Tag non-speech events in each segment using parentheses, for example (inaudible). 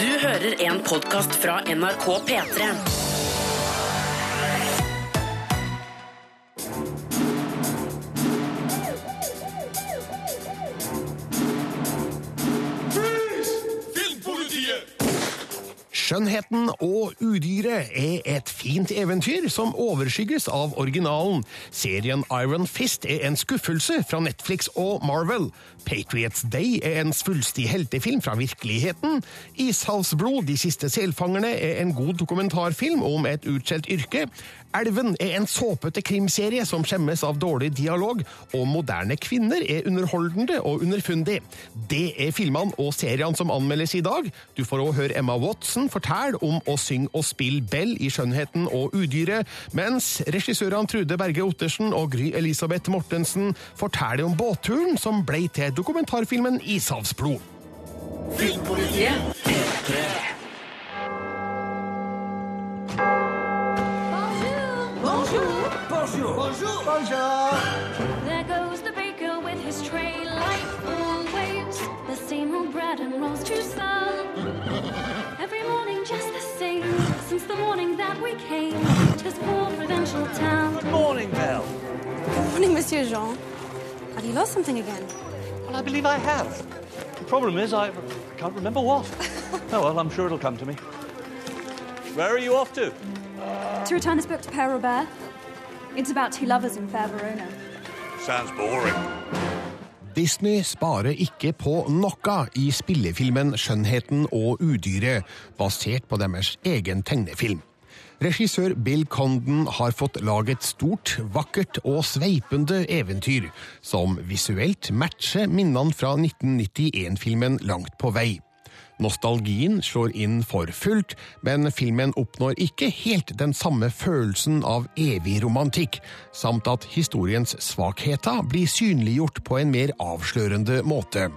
Du hører en podkast fra NRK P3. Skjønnheten og udyret er et fint eventyr som overskygges av originalen. Serien Iron Fist er en skuffelse fra Netflix og Marvel. Patriots Day er en svulstig heltefilm fra virkeligheten. Ishavsblod, De siste selfangerne, er en god dokumentarfilm om et utskjelt yrke. Elven er en såpete krimserie som skjemmes av dårlig dialog, og Moderne kvinner er underholdende og underfundig. Det er filmene og seriene som anmeldes i dag. Du får òg høre Emma Watson fortelle om å synge og spille Bell i Skjønnheten og udyret, mens regissørene Trude Berge Ottersen og Gry Elisabeth Mortensen forteller om båtturen som ble til dokumentarfilmen Ishavsblod. Filmpolitiet. Bonjour. Bonjour. Bonjour. There goes the baker with his tray, like always. The same old bread and rolls to sell. Since the morning that we came to this poor provincial town. Good morning, Belle. Morning, Monsieur Jean. Have you lost something again? Well, I believe I have. The problem is I can't remember what. (laughs) oh, well, I'm sure it'll come to me. Where are you off to? To return this book to Père Robert. It's about two lovers in fair Verona. Sounds boring. Disney sparer ikke på noe i spillefilmen Skjønnheten og udyret, basert på deres egen tegnefilm. Regissør Bill Condon har fått laget stort, vakkert og sveipende eventyr, som visuelt matcher minnene fra 1991-filmen langt på vei. Nostalgien slår inn for fullt, men filmen oppnår ikke helt den samme følelsen av evig romantikk, samt at historiens svakheter blir synliggjort på en mer avslørende måte.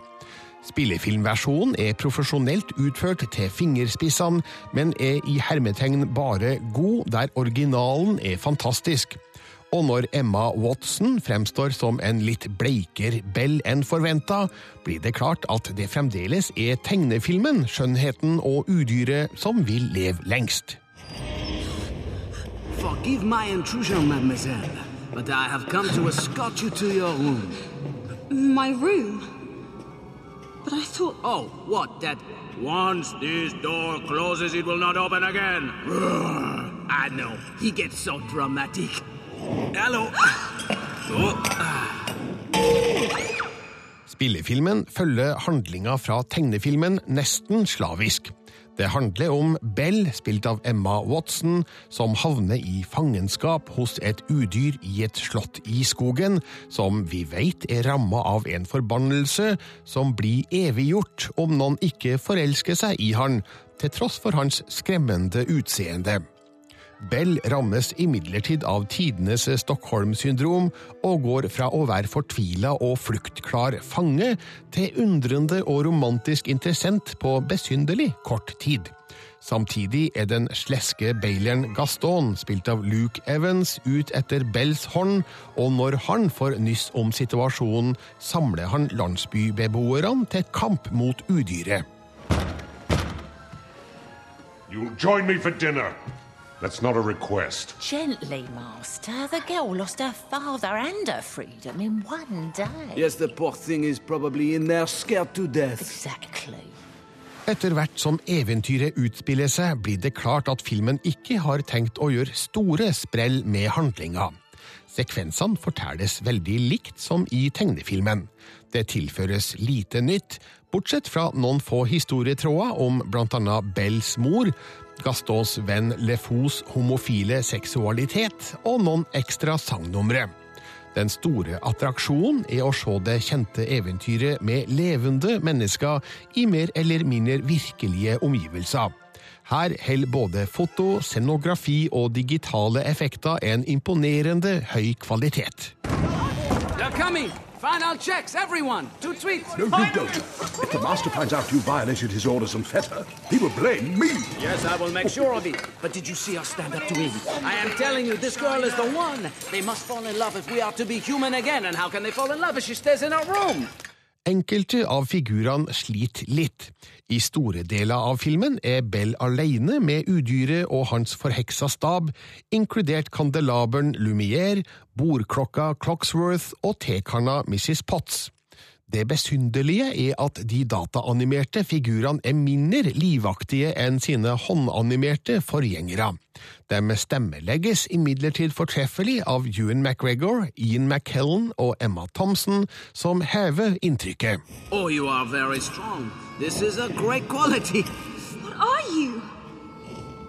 Spillefilmversjonen er profesjonelt utført til fingerspissene, men er i hermetegn bare god der originalen er fantastisk. Og når Emma Watson fremstår som en litt bleiker Bell enn forventa, blir det klart at det fremdeles er tegnefilmen Skjønnheten og udyret som vil leve lengst. Forgive my intrusion, mademoiselle, but I have come to escort you to your room. My room? But I thought. Oh, what, that once this door closes, it will not open again? (sighs) I know, he gets so dramatic. Hello. Oh. Spillefilmen følger handlinga fra tegnefilmen nesten slavisk. Det handler om Bell, spilt av Emma Watson, som havner i fangenskap hos et udyr i et slott i skogen, som vi veit er ramma av en forbannelse som blir eviggjort om noen ikke forelsker seg i han, til tross for hans skremmende utseende. Bell rammes imidlertid av tidenes Stockholm-syndrom og går fra å være fortvila og fluktklar fange til undrende og romantisk interessent på besynderlig kort tid. Samtidig er den sleske baileren Gaston, spilt av Luke Evans, ut etter Bells hånd, og når han får nyss om situasjonen, samler han landsbybeboerne til kamp mot udyret. You'll join me for dinner. That's not a request. Gently, Master. The girl lost her father and her freedom in one day. Yes, the poor thing is probably in there scared to death. Exactly. Etter hvert som eventyret utspiller seg, blir det klart at filmen ikke har tenkt å gjøre store sprell med handlinga. Sekvensene fortelles veldig likt som i tegnefilmen. Det tilføres lite nytt, bortsett fra noen få historietråder om blant annet Bells mor, Gastons venn Lefous homofile seksualitet og noen ekstra sangnumre. Den store attraksjonen er å se det kjente eventyret med levende mennesker i mer eller mindre virkelige omgivelser. Her holder både foto, scenografi og digitale effekter en imponerende høy kvalitet. They're coming! Final checks, everyone! Two tweets! No, you don't. If the master finds out you violated his orders and fed her, he will blame me. Yes, I will make sure of it. But did you see us stand up to him? I am telling you, this girl is the one. They must fall in love if we are to be human again. And how can they fall in love if she stays in our room? Enkelte av figurene sliter litt. I store deler av filmen er Bell alene med udyret og hans forheksa stab, inkludert kandelaberen Lumière, bordklokka Clocksworth og tekanna Mrs. Potts. Det besynderlige er at de dataanimerte figurene er mindre livaktige enn sine håndanimerte forgjengere. De stemmelegges imidlertid fortreffelig av Ewan McGregor, Ian McKellen og Emma Thompson, som hever inntrykket. Oh, you are very strong. This is a great quality. What are you?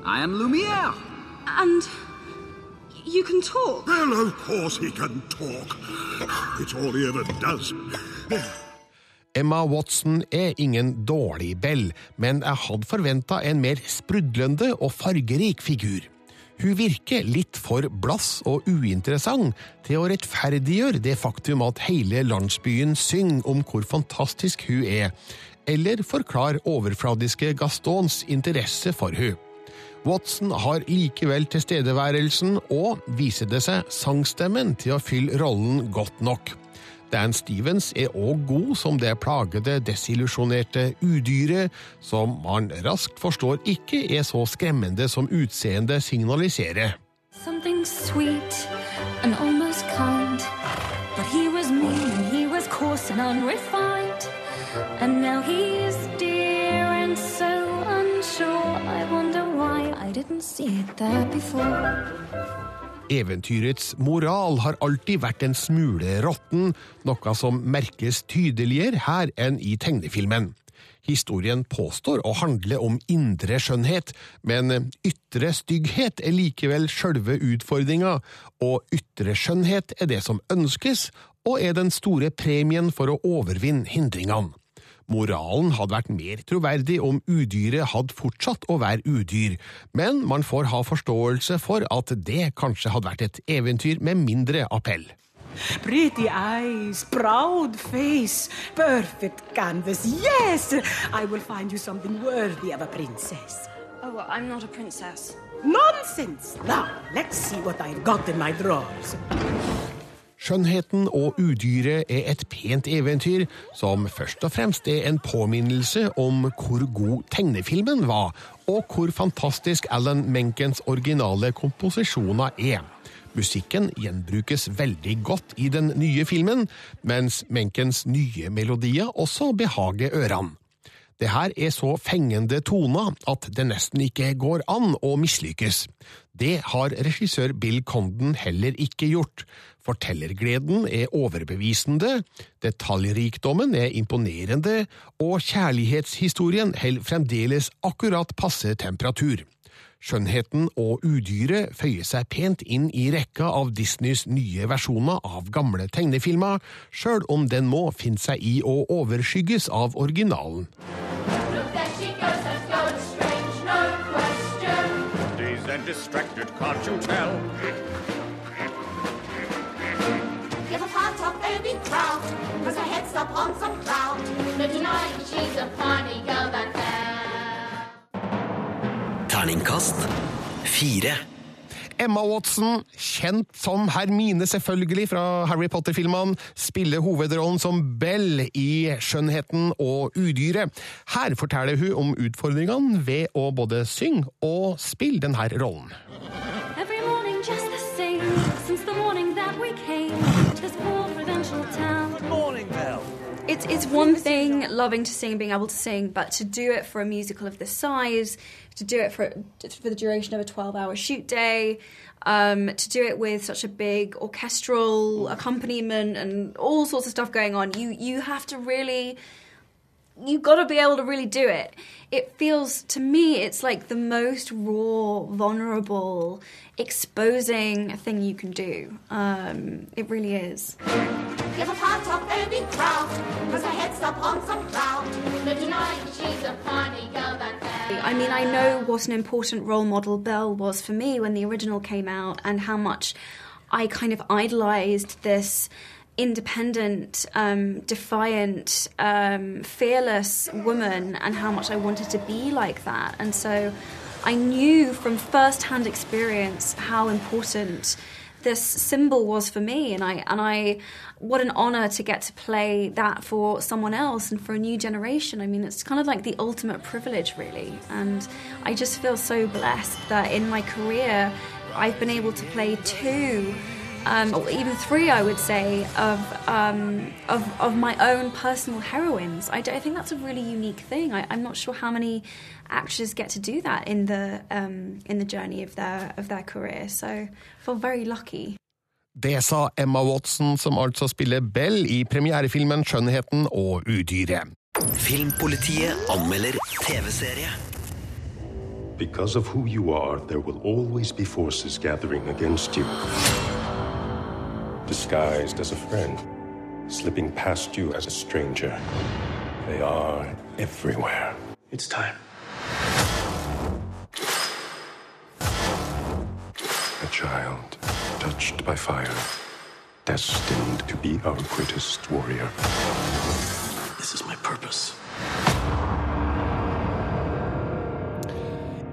I am Lumiere. And you can talk. Well, of course he can talk. It's all he ever does. Emma Watson er ingen dårlig Bell, men jeg hadde forventa en mer sprudlende og fargerik figur. Hun virker litt for blass og uinteressant til å rettferdiggjøre det faktum at hele landsbyen synger om hvor fantastisk hun er, eller forklare overfladiske Gastons interesse for hun. Watson har likevel tilstedeværelsen og, viser det seg, sangstemmen til å fylle rollen godt nok. Dan Stevens er òg god som det plagede, desillusjonerte udyret, som man raskt forstår ikke er så skremmende som utseendet signaliserer. Something sweet and almost kind. But he was mean and he was coarse and unrefined. And now he's dear and so unsure. I wonder why I didn't see it there before. Eventyrets moral har alltid vært en smule råtten, noe som merkes tydeligere her enn i tegnefilmen. Historien påstår å handle om indre skjønnhet, men ytre stygghet er likevel sjølve utfordringa, og ytre skjønnhet er det som ønskes, og er den store premien for å overvinne hindringene. Moralen hadde vært mer troverdig om udyret hadde fortsatt å være udyr, men man får ha forståelse for at det kanskje hadde vært et eventyr med mindre appell. Pretty eyes, proud face, perfect canvas. Yes, I will find you something worthy of a princess. Oh, I'm not a princess. Nonsense! Now, let's see what I've got in my drawers. Skjønnheten og udyret er et pent eventyr som først og fremst er en påminnelse om hvor god tegnefilmen var, og hvor fantastisk Alan Menkens originale komposisjoner er. Musikken gjenbrukes veldig godt i den nye filmen, mens Menkens nye melodier også behager ørene. Det her er så fengende toner at det nesten ikke går an å mislykkes. Det har regissør Bill Condon heller ikke gjort. Fortellergleden er overbevisende, detaljrikdommen er imponerende, og kjærlighetshistorien holder fremdeles akkurat passe temperatur. Skjønnheten og udyret føyer seg pent inn i rekka av Disneys nye versjoner av gamle tegnefilmer, sjøl om den må finne seg i å overskygges av originalen. Distracted, can't you tell? Give a part of baby trout, cause her head's up on some cloud. No denying she's a funny girl that Terningkast fire. Emma Watson, kjent som Hermine selvfølgelig fra Harry Potter-filmene, spiller hovedrollen som Bell i Skjønnheten og udyret. Her forteller hun om utfordringene ved å både synge og spille denne rollen. Every morning just It's it's one thing loving to sing, being able to sing, but to do it for a musical of this size, to do it for for the duration of a twelve-hour shoot day, um, to do it with such a big orchestral accompaniment and all sorts of stuff going on, you you have to really you've got to be able to really do it. It feels to me it's like the most raw, vulnerable, exposing thing you can do. Um, it really is. Give a part of baby trout, cause her head's up on some cloud. No denying she's a funny girl that I mean, I know what an important role model Belle was for me when the original came out, and how much I kind of idolized this independent, um, defiant, um, fearless woman, and how much I wanted to be like that. And so I knew from first hand experience how important this symbol was for me, and I and I, what an honor to get to play that for someone else and for a new generation. I mean, it's kind of like the ultimate privilege, really, and I just feel so blessed that in my career, I've been able to play two um, or even three, I would say, of, um, of, of my own personal heroines. I, I think that's a really unique thing. I, I'm not sure how many actors get to do that in the, um, in the journey of their, of their career. So I feel very lucky. Det sa Emma Watson, som altså spiller Bell i premierefilmen Skjønnheten og udyret. Filmpolitiet anmelder TV-serie. Because of who you are, there will always be forces gathering against you. Disguised as a friend, slipping past you as a stranger. They are everywhere. It's time. A child touched by fire, destined to be our greatest warrior. This is my purpose.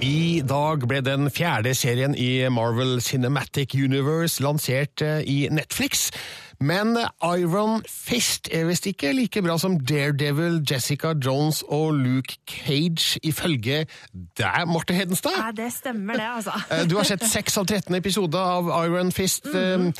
I dag ble den fjerde serien i Marvel Cinematic Universe lansert eh, i Netflix. Men Iron Fist er visst ikke like bra som Daredevil, Jessica Jones og Luke Cage, ifølge deg, Marte Hedenstad. Ja, det stemmer det, altså. Eh, Du har sett 6 av 13 episoder av Iron Fist. (laughs) Eh,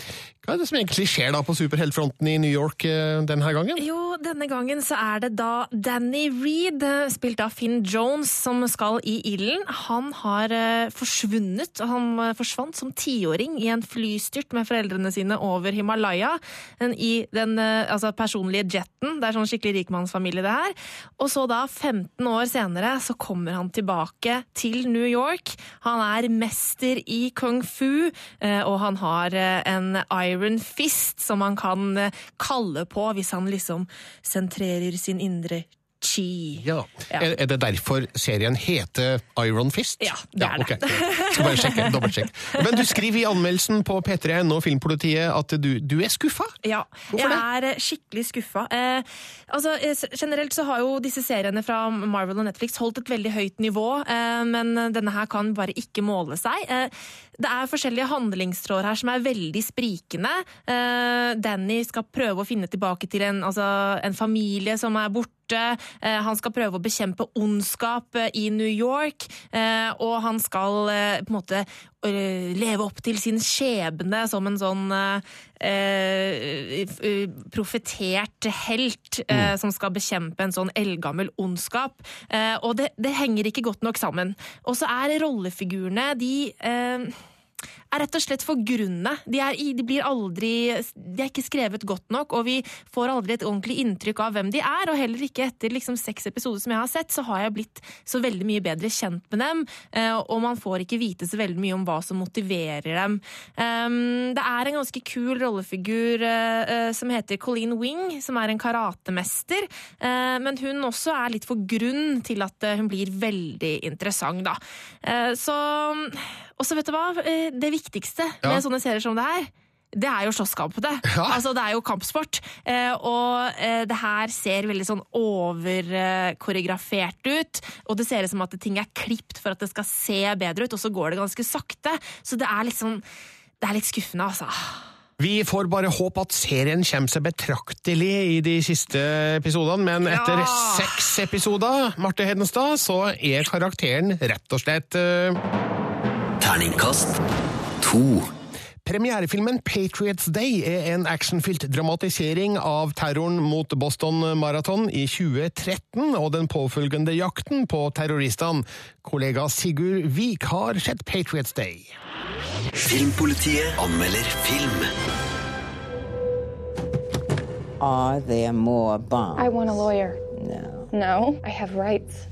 Hva er det som egentlig skjer da på superheltfronten i New York eh, denne gangen? Jo, denne gangen så er det da Danny Reed, eh, spilt av Finn Jones, som skal i ilden. Han har eh, forsvunnet. Han forsvant som tiåring i en flystyrt med foreldrene sine over Himalaya. I den altså personlige jetten. Det er sånn skikkelig rikmannsfamilie det her. Og så da, 15 år senere, så kommer han tilbake til New York. Han er mester i kung fu, og han har en iron fist som han kan eh, kalle på hvis han liksom sentrerer sin indre chi. Ja. Er, er det derfor serien heter Iron Fist? Ja, det er det. Skal bare sjekke, dobbeltsjekke. Men du skriver i anmeldelsen på P3N og Filmpolitiet at du, du er skuffa? Ja, Hvorfor jeg det? er skikkelig skuffa. Eh, altså, eh, generelt så har jo disse seriene fra Marvel og Netflix holdt et veldig høyt nivå, eh, men denne her kan bare ikke måle seg. Eh, det er forskjellige handlingstråder her som er veldig sprikende. Eh, Danny skal prøve å finne tilbake til en, altså, en familie som er borte. Eh, han skal prøve å bekjempe ondskap eh, i New York, og han skal på en måte leve opp til sin skjebne som en sånn eh, profetert helt eh, som skal bekjempe en sånn eldgammel ondskap. Eh, og det, det henger ikke godt nok sammen. Og så er rollefigurene de eh, er rett og slett for grunne. De er, de blir aldri De er ikke skrevet godt nok, og vi får aldri et ordentlig inntrykk av hvem de er. Og heller ikke etter liksom seks episoder som jeg har sett, så har jeg blitt så veldig mye bedre kjent med dem. eh, Og man får ikke vite så veldig mye om hva som motiverer dem. Um, Det er en ganske kul rollefigur eh, eh, som heter Colleen Wing, som er en karatemester. Men hun også er litt for grunn til at hun blir veldig interessant, da. Så Og så, vet du hva? Eh, Det viktigste Ja. med sånne serier som det her, det er jo slåsskampene. (laughs) Altså, det er jo kampsport. Eh, og eh, det her ser veldig sånn overkoreografert ut. Og det ser ut som at ting er klipt for at det skal se bedre ut, og så går det ganske sakte. Så det er liksom Det er litt skuffende, altså. Vi får bare håpe at serien kommer seg betraktelig i de siste episodene, men etter Ja. seks episoder, Marte Hedenstad, så er karakteren rett og slett Terningkast to. Premierefilmen Patriots Day er en actionfylt dramatisering av terroren mot Boston Marathon i 2013 og den påfølgende jakten på terroristene. Kollega Sigurd Vik har sett Patriots Day. Filmpolitiet anmelder film. Are there more bombs? I want a lawyer. No. No, I have rights.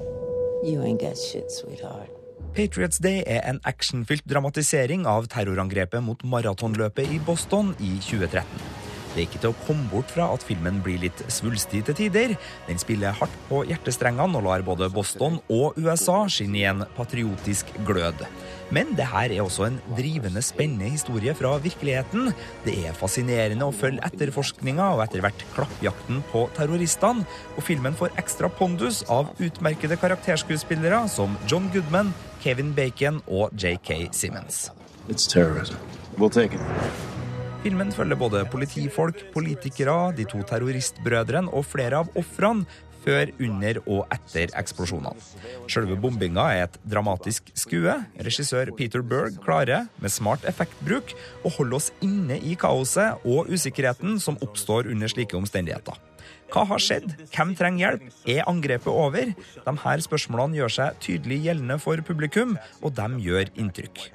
You ain't got shit, sweetheart. Patriots Day er en actionfylt dramatisering av terrorangrepet mot maratonløpet i Boston i 2013. Det er ikke til å komme bort fra at filmen blir litt svulstig til tider. Den spiller hardt på hjertestrengene og lar både Boston og USA skinne i en patriotisk glød. Men det her er også en drivende spennende historie fra virkeligheten. Det er fascinerende å følge etterforskninga og etter hvert klappjakten på terroristene. Og filmen får ekstra pondus av utmerkede karakterskuespillere som John Goodman, Kevin Bacon og JK Simmons. We'll. Filmen følger både politifolk, politikere, de to terroristbrødrene og flere av ofrene før, under og etter eksplosjonene. Selve bombinga er et dramatisk skue. Regissør Peter Berg klarer, med smart effektbruk, å holde oss inne i kaoset og usikkerheten som oppstår under slike omstendigheter. Hva har skjedd? Hvem trenger hjelp? Er angrepet over? De her spørsmålene gjør seg tydelig gjeldende for publikum, og de gjør inntrykk.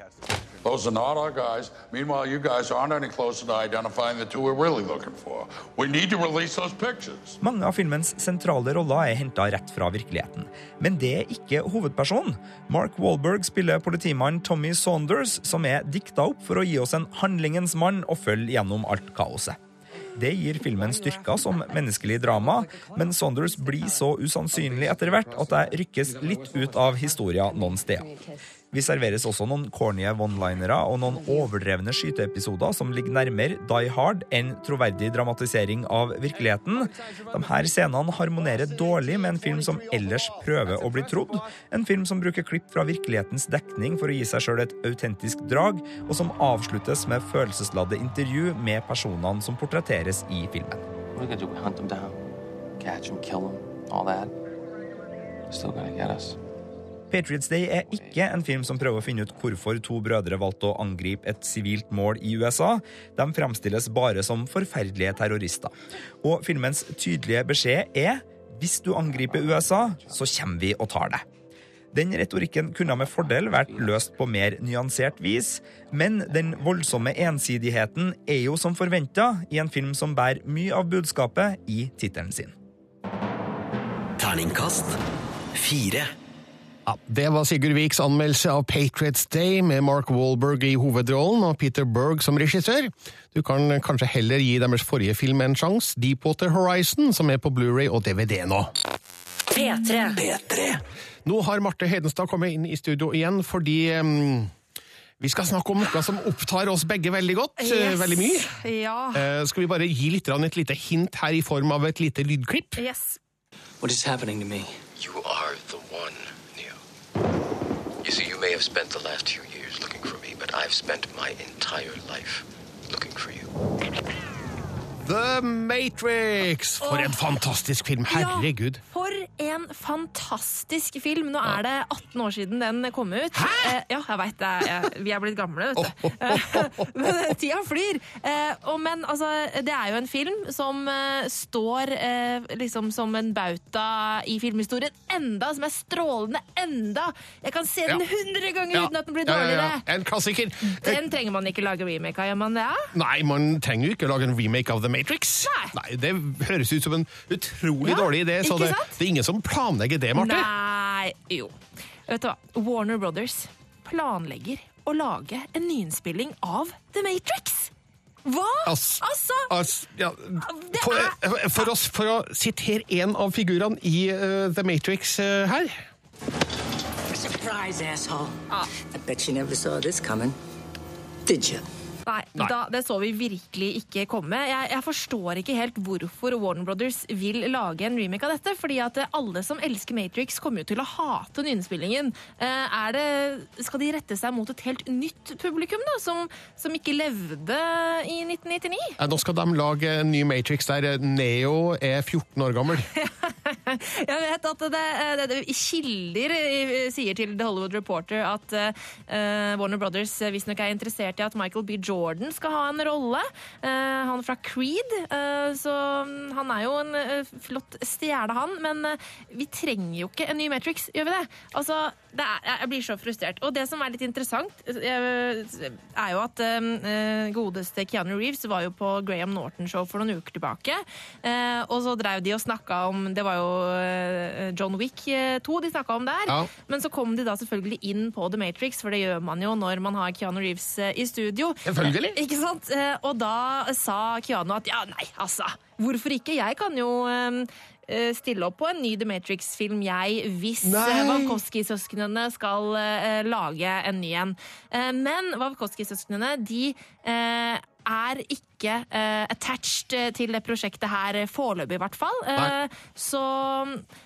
Those are not our guys. Meanwhile, you guys aren't any closer to identifying the two we're really looking for. We need to release those pictures. Mange av filmens sentrale roller er henta rett fra virkeligheten. Men det er ikke hovedpersonen. Mark Wahlberg spiller politimann Tommy Saunders, som er dikta opp for å gi oss en handlingens mann og følge gjennom alt kaoset. Det gir filmen styrker som menneskelig drama, men Saunders blir så usannsynlig etter hvert at jeg rykkes litt ut av historia noen steder. Vi serveres også noen corny one-linere og noen overdrevne skyteepisoder som ligger nærmere Die Hard enn troverdig dramatisering av virkeligheten. De her scenene harmonerer dårlig med en film som ellers prøver å bli trodd. En film som bruker klipp fra virkelighetens dekning for å gi seg sjøl et autentisk drag, og som avsluttes med følelsesladde intervju med personene som portretteres i filmen. What are we gonna do? Hunt them down, catch them, kill them, all that. Still gonna get us. Patriots Day er ikke en film som prøver å finne ut hvorfor to brødre valgte å angripe et sivilt mål i USA. De fremstilles bare som forferdelige terrorister. Og filmens tydelige beskjed er hvis du angriper USA, så kommer vi og tar deg. Den retorikken kunne med fordel vært løst på mer nyansert vis, men den voldsomme ensidigheten er jo som forventa i en film som bærer mye av budskapet i tittelen sin. Terningkast fire. Ja, det var Sigurd Viks anmeldelse av Patriots Day med Mark Wahlberg i hovedrollen og Peter Berg som regissør. Du kan kanskje heller gi deres forrige film en sjanse, Deepwater Horizon, som er på Blu-ray og DVD nå. P3. Nå har Marte Hedenstad kommet inn i studio igjen fordi um vi skal snakke om noe som opptar oss begge veldig godt. eh, Yes. Veldig mye. Ja. Eh, skal vi bare gi litt, rann et lite hint her i form av et lite lydklipp? Yes. What is happening to me? You are the one. You see, you may have spent the last few years looking for me, but I've spent my entire life looking for you. The Matrix! For en fantastisk film! Herregud. For en fantastisk film! Nå er det 18 år siden den kom ut. Hæ?! ja, jeg veit det. Jeg, vi er blitt gamle, vet du. (laughs) men eh, tida flyr. Eh, og, men altså, det er jo en film som eh, står eh, liksom som en bauta i filmhistorien enda, som er strålende enda! Jeg kan se den Ja. ganger Ja. uten at den blir Ja, ja, ja. dårligere! En klassiker. Den trenger man ikke lage remake av, gjør man det? Ja? Nei, man trenger jo ikke lage en remake av The Matrix. Nei. Det høres ut som en utrolig Ja, dårlig idé, så det, det er ingen som planlegger det, Marte. Nei, jo. Vet du hva? Warner Brothers planlegger å lage en nyinnspilling av The Matrix. Hva?! As, Altså! as, ja, for, for, oss, for å sitere en av figurene i uh, The Matrix uh, her Surprise, asshole. I bet you never saw this coming. Did you? Nei, Da, det så vi virkelig ikke komme. Jeg, jeg forstår ikke helt hvorfor Warner Brothers vil lage en remake av dette. fordi at alle som elsker Matrix, kommer jo til å hate nyinnspillingen. Eh, er det, skal de rette seg mot et helt nytt publikum, da, som, som ikke levde i 1999? Ja, Nå skal de lage en ny Matrix der Neo er 14 år gammel. (laughs) Jeg vet at det, det, det, Kilder sier til The Hollywood Reporter at uh, Warner Brothers visstnok er interessert i at Michael B. Jordan skal ha en rolle. Eh, han fra Creed. eh, så mm, han er jo en eh, flott stjerne, han. Men vi trenger jo ikke en ny Matrix, gjør vi det? Altså, det er, jeg blir så frustrert. Og det som er litt interessant, er jo at godeste Keanu Reeves var jo på Graham Norton-show for noen uker tilbake. Og så drev de og snakka om Det var jo John Wick 2 de snakka om der. Ja. Men så kom de da selvfølgelig inn på The Matrix, for det gjør man jo når man har Keanu Reeves i studio. Selvfølgelig. Ikke sant? Eh, Og da sa Keanu at ja, nei, altså, hvorfor ikke? Jeg kan jo eh, eh, stille opp på en ny The Matrix-film, jeg, hvis eh, Wachowski-søsknene skal lage en ny en. Men Wawkowski-søsknene, de er ikke attached til det prosjektet her, foreløpig i hvert fall. Så,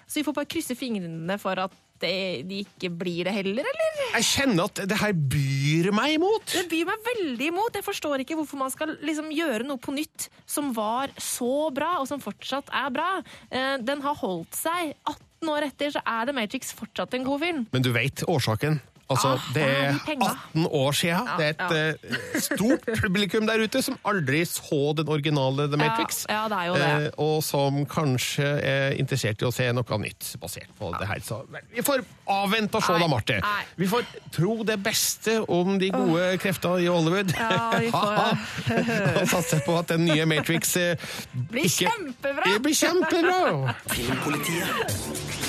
så vi får bare krysse fingrene for at det, de ikke blir det heller, eller? Jeg kjenner at det her byr meg imot. Det byr meg veldig imot. Jeg forstår ikke hvorfor man skal liksom gjøre noe på nytt som var så bra, og som fortsatt er bra. Eh, Den har holdt seg. 18 år etter så er The Matrix fortsatt en god film. Men du vet årsaken. Altså, Ah, det er er de penga. 18 år siden. Ja, Det er et eh, stort publikum der ute som aldri så den originale The Matrix. Ja, ja, det er jo det. Eh, og som kanskje er interessert i å se noe nytt basert på det her. Så vi får avvente og se, da, Marte. nei. Vi får tro det beste om de gode kreftene i Hollywood. Ja, vi får- (laughs) og satse på at den nye Matrix eh, Blir ikke kjempebra! Det blir kjempebra! Filmpolitiet.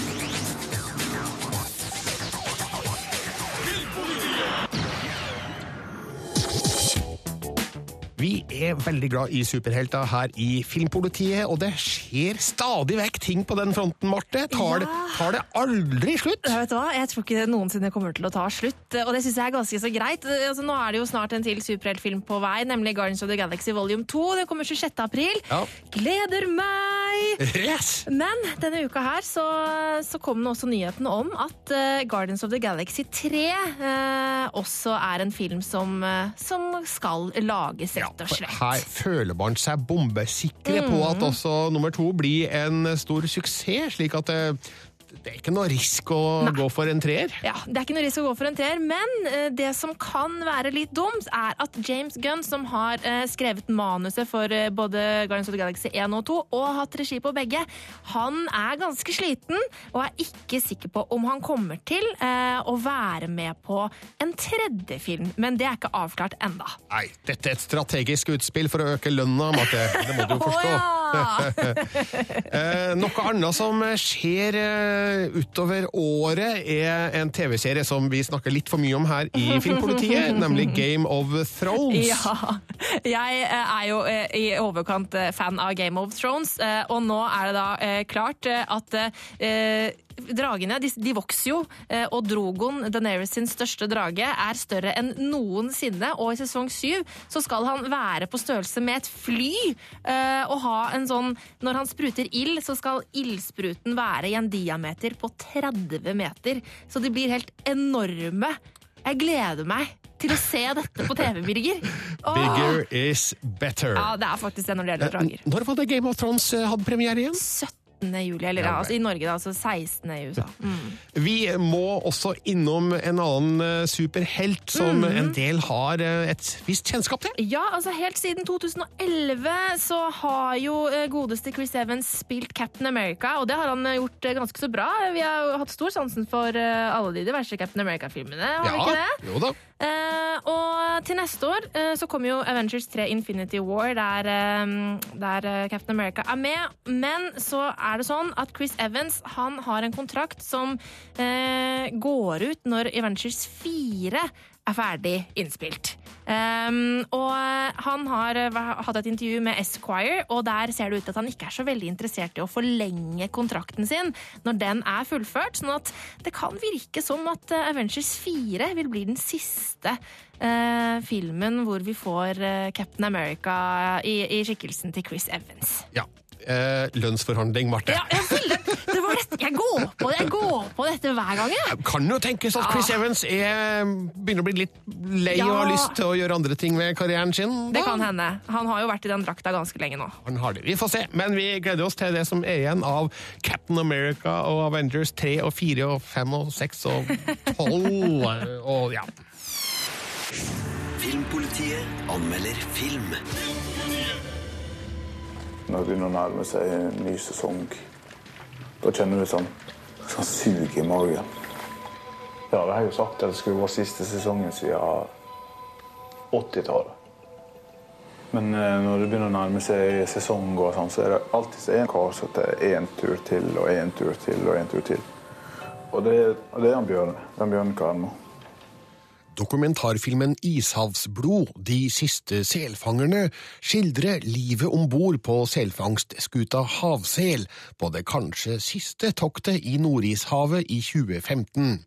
Vi er veldig glad i superhelter her i Filmpolitiet, og det skjer stadig vekk ting på den fronten, Marte. Tar, det, tar det aldri slutt? Vet du hva? Jeg tror ikke det noensinne kommer til å ta slutt, og det syns jeg er ganske så greit. Altså, nå er det jo snart en til superheltfilm på vei, nemlig Guardians of the Galaxy Volume 2. Den kommer 26. april. Ja. Gleder meg! Yes! Men denne uka her så, så kom det også nyheten om at uh, Guardians of the Galaxy 3 uh, også er en film som, uh, som skal lages, rett og slett. Her føler man seg bombesikre på at også nummer to blir en stor suksess, slik at det, det er ikke noe risk å gå for en treer. Ja, Det er ikke noe risk å gå for en treer, men eh, det som kan være litt dumt, er at James Gunn, som har eh, skrevet manuset for eh, både Guardians of the Galaxy 1 og 2, og hatt regi på begge, han er ganske sliten og er ikke sikker på om han kommer til å være med på en tredje film. Men det er ikke avklart enda. Nei, dette er et strategisk utspill for å øke lønna, Marte. Det må du jo forstå. ja! (laughs) Eh, noe annet som skjer utover året, er en TV-serie som vi snakker litt for mye om her i Filmpolitiet, (laughs) nemlig Game of Thrones. Ja. Jeg eh, er jo eh, i overkant eh, fan av Game of Thrones, eh, og nå er det da eh, klart eh, at eh, Dragene de, de vokser jo, eh, og Drogon, Daenerys sin største drage, er større enn noensinne. Og i sesong syv så skal han være på størrelse med et fly. eh, Og ha en sånn Når han spruter ild, så skal ildspruten være i en diameter på 30 meter. Så de blir helt enorme. Jeg gleder meg til å se dette på TV, Birger. Åh! Bigger is better. Ja, det er faktisk det når det gjelder drager. Når var det Game of Thrones eh, hadde premiere igjen? 17. juli, eller ja, altså, i Norge da, altså 16. i USA. Mm. Vi må også innom en annen eh, superhelt som Mhm. en del har eh, et visst kjennskap til. Ja, altså helt siden 2011 så har jo eh, godeste Chris Evans spilt Captain America, og det har han gjort ganske så bra. Vi har hatt stor sansen for alle de diverse Captain America-filmene, har vi ikke det? jo da. Eh, og til neste år eh, så kommer jo Avengers 3 Infinity War, der, eh, der Captain America er med. Men så er det sånn at Chris Evans han har en kontrakt som går ut når Avengers 4 er ferdig innspilt. Um, og han har eh, hatt et intervju med Esquire, og der ser det ut til at han ikke er så veldig interessert i å forlenge kontrakten sin når den er fullført. Sånn at det kan virke som at eh, Avengers 4 vil bli den siste uh, filmen hvor vi får Captain America i, i skikkelsen til Chris Evans. Ja. Eh, lønnsforhandling, Marte. Ja, jeg, det var dette. jeg går på det, jeg går på dette hver gang. Jeg. Kan jo tenkes at Chris Ja. Evans er, begynner å bli litt lei og har lyst til å gjøre andre ting med karrieren sin. Det kan hende. Han har jo vært i den drakta ganske lenge nå. Han har det. Vi får se, men vi gleder oss til det som er igjen av Captain America og Avengers 3 og 4 og 5 og 6 og 12 (laughs) og ja. Filmpolitiet anmelder film. Når det begynner å nærme seg en ny sesong, da kjenner du sånn, sånn sug i magen. Ja, det har jeg jo sagt at det skulle være siste sesongen siden 80-tallet. Men eh, når det begynner å nærme seg sesong, og sånn, så er det alltid en kar som tar én tur til og én tur til og én tur til. Og det, og det er han Bjørn. Den Bjørn Karmo. Dokumentarfilmen Ishavsblod, De siste selfangerne, skildrer livet om bord på selfangstskuta Havsel på det kanskje siste toktet i Nordishavet i 2015.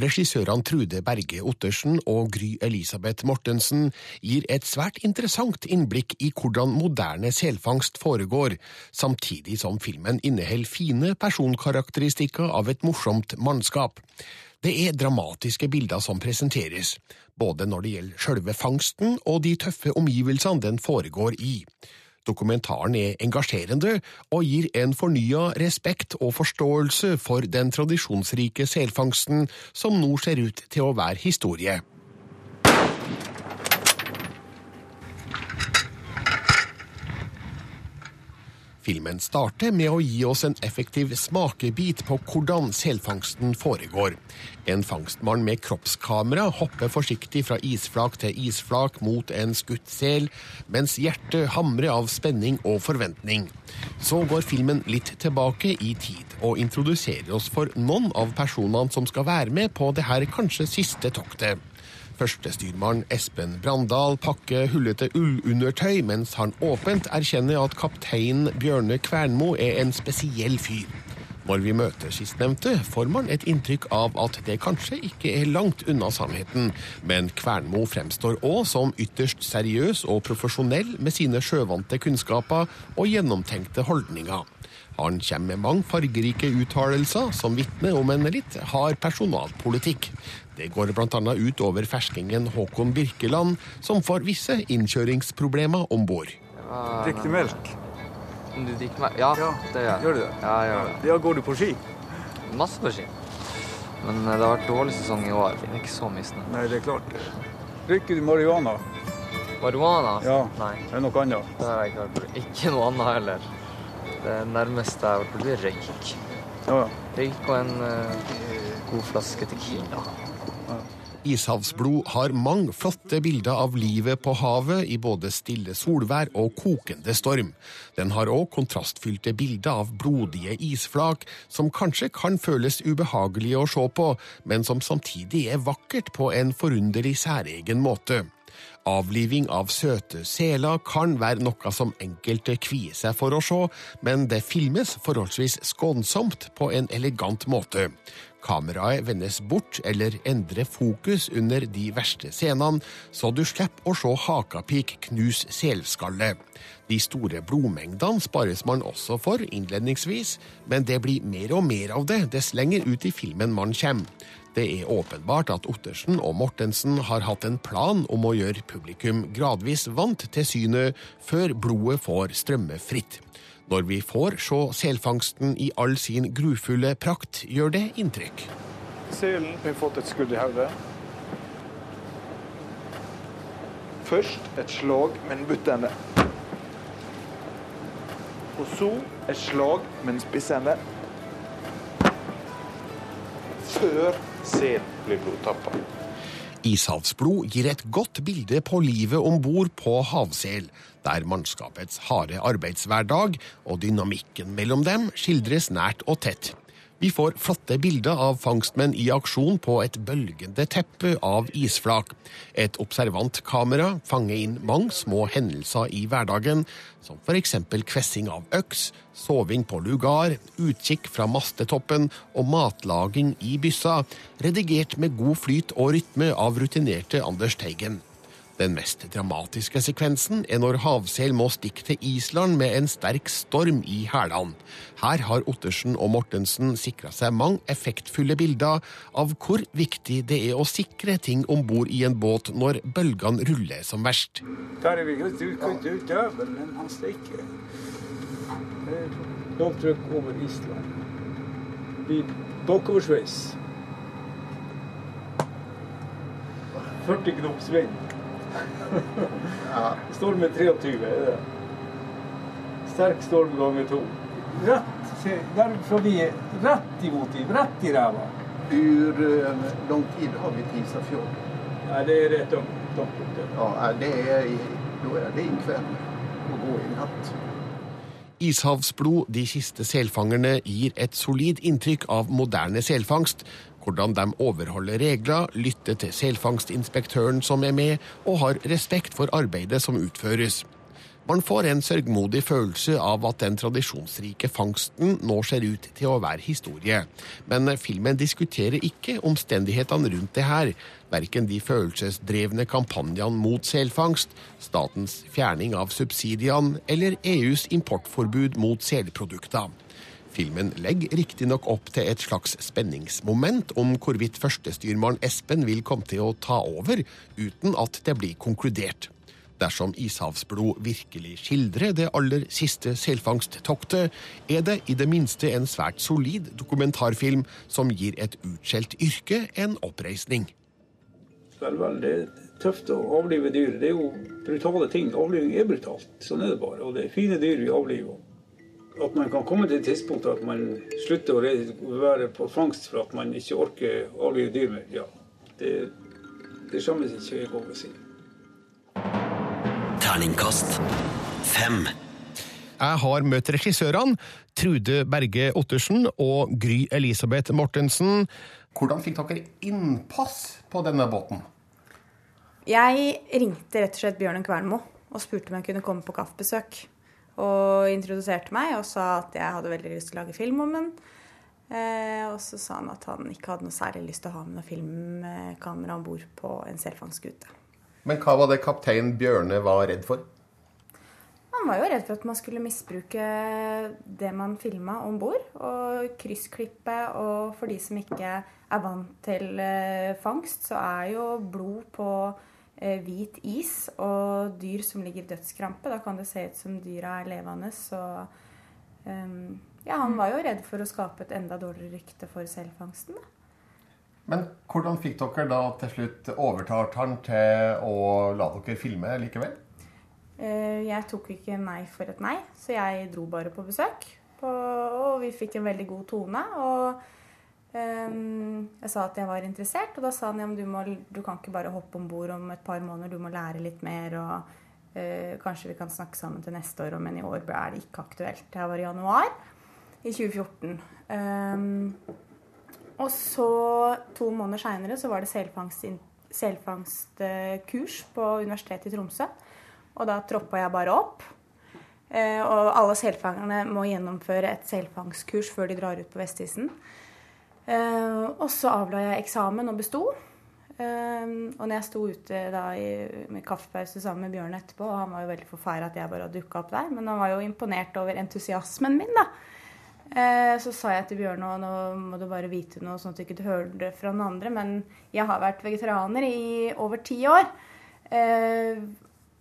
Regissørene Trude Berge Ottersen og Gry Elisabeth Mortensen gir et svært interessant innblikk i hvordan moderne selfangst foregår, samtidig som filmen inneholder fine personkarakteristikker av et morsomt mannskap. Det er dramatiske bilder som presenteres, både når det gjelder sjølve fangsten og de tøffe omgivelsene den foregår i. Dokumentaren er engasjerende og gir en fornya respekt og forståelse for den tradisjonsrike selfangsten som nå ser ut til å være historie. Filmen starter med å gi oss en effektiv smakebit på hvordan selfangsten foregår. En fangstmann med kroppskamera hopper forsiktig fra isflak til isflak mot en skutt sel, mens hjertet hamrer av spenning og forventning. Så går filmen litt tilbake i tid og introduserer oss for noen av personene som skal være med på det her kanskje siste toktet. Førstestyrmann Espen Brandal pakker hullete ullundertøy, mens han åpent erkjenner at kaptein Bjørne Kvernmo er en spesiell fyr. Når vi møter sistnevnte, får man et inntrykk av at det kanskje ikke er langt unna sannheten, men Kvernmo fremstår òg som ytterst seriøs og profesjonell med sine sjøvante kunnskaper og gjennomtenkte holdninger. Han kommer med mange fargerike uttalelser som vitner om en litt hard personalpolitikk. Det går bl.a. ut over ferskingen Håkon Birkeland, som får visse innkjøringsproblemer om bord. Drikker du melk? Om du drikker melk? Ja, det gjør jeg. Gjør du det? Ja, jeg gjør det. Ja, går du på ski? Masse på ski. Men eh, det har vært dårlig sesong i år. Jeg er ikke så misnøyd. Nei, det er klart. Drikker du marihuana? Marihuana? Ja. Nei. Er noe annet? Det har jeg ikke hørt. Ikke noe annet heller. Det nærmeste jeg har vært er røyk. Ja. Røyk og en uh, god flaske tequila. Ishavsblod har mange flotte bilder av livet på havet i både stille solvær og kokende storm. Den har òg kontrastfylte bilder av blodige isflak, som kanskje kan føles ubehagelige å se på, men som samtidig er vakkert på en forunderlig særegen måte. Avliving av søte seler kan være noe som enkelte kvier seg for å se, men det filmes forholdsvis skånsomt på en elegant måte. Kameraet vendes bort eller endrer fokus under de verste scenene, så du slipper å se hakapik knuse selskallet. De store blodmengdene spares man også for innledningsvis, men det blir mer og mer av det dess lenger ut i filmen man kommer. Det er åpenbart at Ottersen og Mortensen har hatt en plan om å gjøre publikum gradvis vant til synet før blodet får strømme fritt. Når vi får se selfangsten i all sin grufulle prakt, gjør det inntrykk. Selen har fått et skudd i hodet. Først et slag med en buttende. Og så et slag med en spissende. Før selen blir blodtappa. Ishavsblod gir et godt bilde på livet om bord på havsel, der mannskapets harde arbeidshverdag og dynamikken mellom dem skildres nært og tett. Vi får flotte bilder av fangstmenn i aksjon på et bølgende teppe av isflak. Et observant kamera fanger inn mange små hendelser i hverdagen, som f.eks. kvessing av øks, soving på lugar, utkikk fra mastetoppen og matlaging i byssa, redigert med god flyt og rytme av rutinerte Anders Teigen. Den mest dramatiske sekvensen er når havsel må stikke til Island med en sterk storm i hælene. Her har Ottersen og Mortensen sikra seg mange effektfulle bilder av hvor viktig det er å sikre ting om bord i en båt når bølgene ruller som verst. Der er vi ute, døvel, men han stikker. Er Lavtrykk over Island. Vi bakoversveis. 40 knops vind. Storm er 23, er det. Sterk storm ganger to. Rett, se, der er rett i motiv, rett i ræva. Hvor lang lång tid har vi til Isafjord? Ja, det er rett om långt upp där. Ja, det en kveld Å är det ikväll och gå i natt. Ishavsblod, de siste selfangerne, gir et solid inntrykk av moderne selfangst. Hvordan de overholder regler, lytter til selfangstinspektøren som er med, og har respekt for arbeidet som utføres. Man får en sørgmodig følelse av at den tradisjonsrike fangsten nå ser ut til å være historie. Men filmen diskuterer ikke omstendighetene rundt det her. Verken de følelsesdrevne kampanjene mot selfangst, statens fjerning av subsidiene eller EUs importforbud mot selprodukter. Filmen legger riktignok opp til et slags spenningsmoment om hvorvidt førstestyrmann Espen vil komme til å ta over, uten at det blir konkludert. Dersom Ishavsblod virkelig skildrer det aller siste selfangsttoktet, er det i det minste en svært solid dokumentarfilm som gir et utskjelt yrke en oppreisning. Det er tøft å avlive dyr. Det er jo brutale ting. Avliving er brutalt. Sånn er det bare. Og det er fine dyr vi avliver. At man kan komme til et tidspunkt at man slutter å være på fangst for at man ikke orker å avlive dyr mer, ja. Det, det skjemmes ikke jeg over å si. Terningkast fem. Jeg har møtt regissørene Trude Berge Ottersen og Gry Elisabeth Mortensen. Hvordan fikk dere innpass på denne båten? Jeg ringte rett og slett Bjørnen Kvernmo og spurte om jeg kunne komme på kaffebesøk. Og introduserte meg og sa at jeg hadde veldig lyst til å lage film om den. Eh, og så sa han at han ikke hadde noe særlig lyst til å ha med noe filmkamera om bord på en selfangstskute. Men hva var det kaptein Bjørne var redd for? Han var jo redd for at man skulle misbruke det man filma om bord. Og kryssklippe. Og for de som ikke er vant til eh, fangst, så er jo blod på hvit is og dyr som ligger i dødskrampe. Da kan det se ut som dyra er levende. Så um, ja, han var jo redd for å skape et enda dårligere rykte for selfangsten. Da. Men hvordan fikk dere da til slutt overtalt han til å la dere filme likevel? Eh, Jeg tok ikke nei for et nei, så jeg dro bare på besøk. Og vi fikk en veldig god tone. Og jeg sa at jeg var interessert, og da sa han ja, du, du kan ikke bare hoppe om bord om et par måneder, du må lære litt mer. og uh, Kanskje vi kan snakke sammen til neste år, men i år er det ikke aktuelt. Det var i januar i 2014. Um, og så, to måneder seinere, så var det selfangst, selfangstkurs på Universitetet i Tromsø. Og da troppa jeg bare opp. Uh, og alle selfangerne må gjennomføre et selfangstkurs før de drar ut på Vestisen. Eh, og så avla jeg eksamen og besto. Eh, og når jeg sto ute da i, med kaffepause sammen med Bjørn etterpå, og han var jo veldig forferda at jeg bare hadde dukka opp der, men han var jo imponert over entusiasmen min, da. Eh, Så sa jeg til Bjørn nå, må du bare vite noe, sånn at du ikke hører det fra noen andre. Men jeg har vært vegetarianer i over ti år.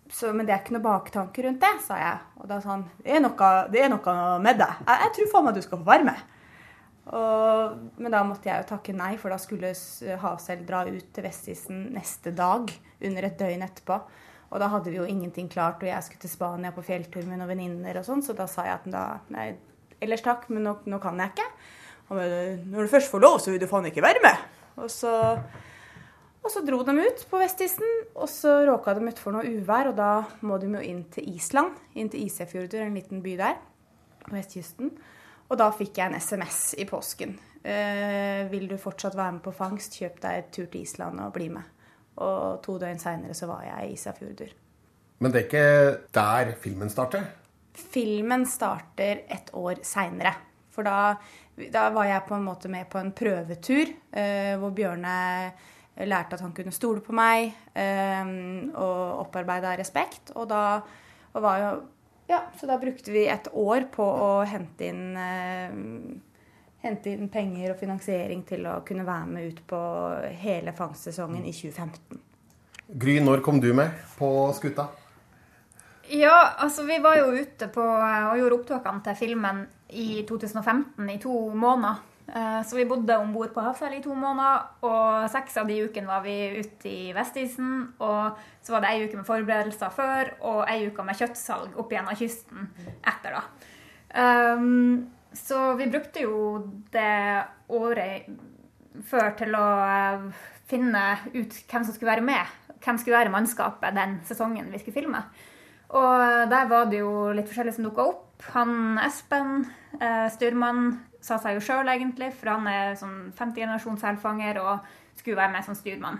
Så, men det er ikke noe baktanke rundt det, sa jeg. Og da sa han det er noe, det er noe med deg. Jeg, jeg tror faen meg du skal få være med. Og, men da måtte jeg jo takke nei, for da skulle Havsel dra ut til Vestisen neste dag. Under et døgn etterpå. Og da hadde vi jo ingenting klart, og jeg skulle til Spania på fjelltur med noen venninner og sånn, så da sa jeg at da Nei, ellers takk, men nå, nå kan jeg ikke. Og men, når du først får lov, så vil du faen ikke være med. Og så, og så dro de ut på Vestisen, og så råka de utfor noe uvær, og da må de jo inn til Island, inn til Isefjordur, en liten by der på vestkysten. Og da fikk jeg en SMS i påsken. Eh, vil du fortsatt være med på fangst, kjøp deg et tur til Island og bli med. Og to døgn seinere så var jeg i Isafjordur. Men det er ikke der filmen starter? Filmen starter et år seinere. For da, da var jeg på en måte med på en prøvetur eh, hvor Bjørne lærte at han kunne stole på meg eh, og opparbeida respekt. Og da og var jo Ja, så da brukte vi et år på å hente inn eh, Hente inn penger og finansiering til å kunne være med ut på hele fangstsesongen i 2015. Gry, når kom du med på skuta? Ja, altså vi var jo ute på og gjorde opptakene til filmen i 2015 i to måneder. Eh, Så vi bodde om bord på Havsel i to måneder, og seks av de ukene var vi ute i Vestisen. Og så var det ei uke med forberedelser før, og ei uke med kjøttsalg opp gjennom kysten etter, da. Um, så vi brukte jo det året før til å eh, finne ut hvem som skulle være med. Hvem skulle være mannskapet den sesongen vi skulle filme. Og der var det jo litt forskjellig som dukka opp. Han Espen, eh, styrmann, sa seg jo sjøl egentlig, for han er sånn femte selfanger og skulle være med som styrmann.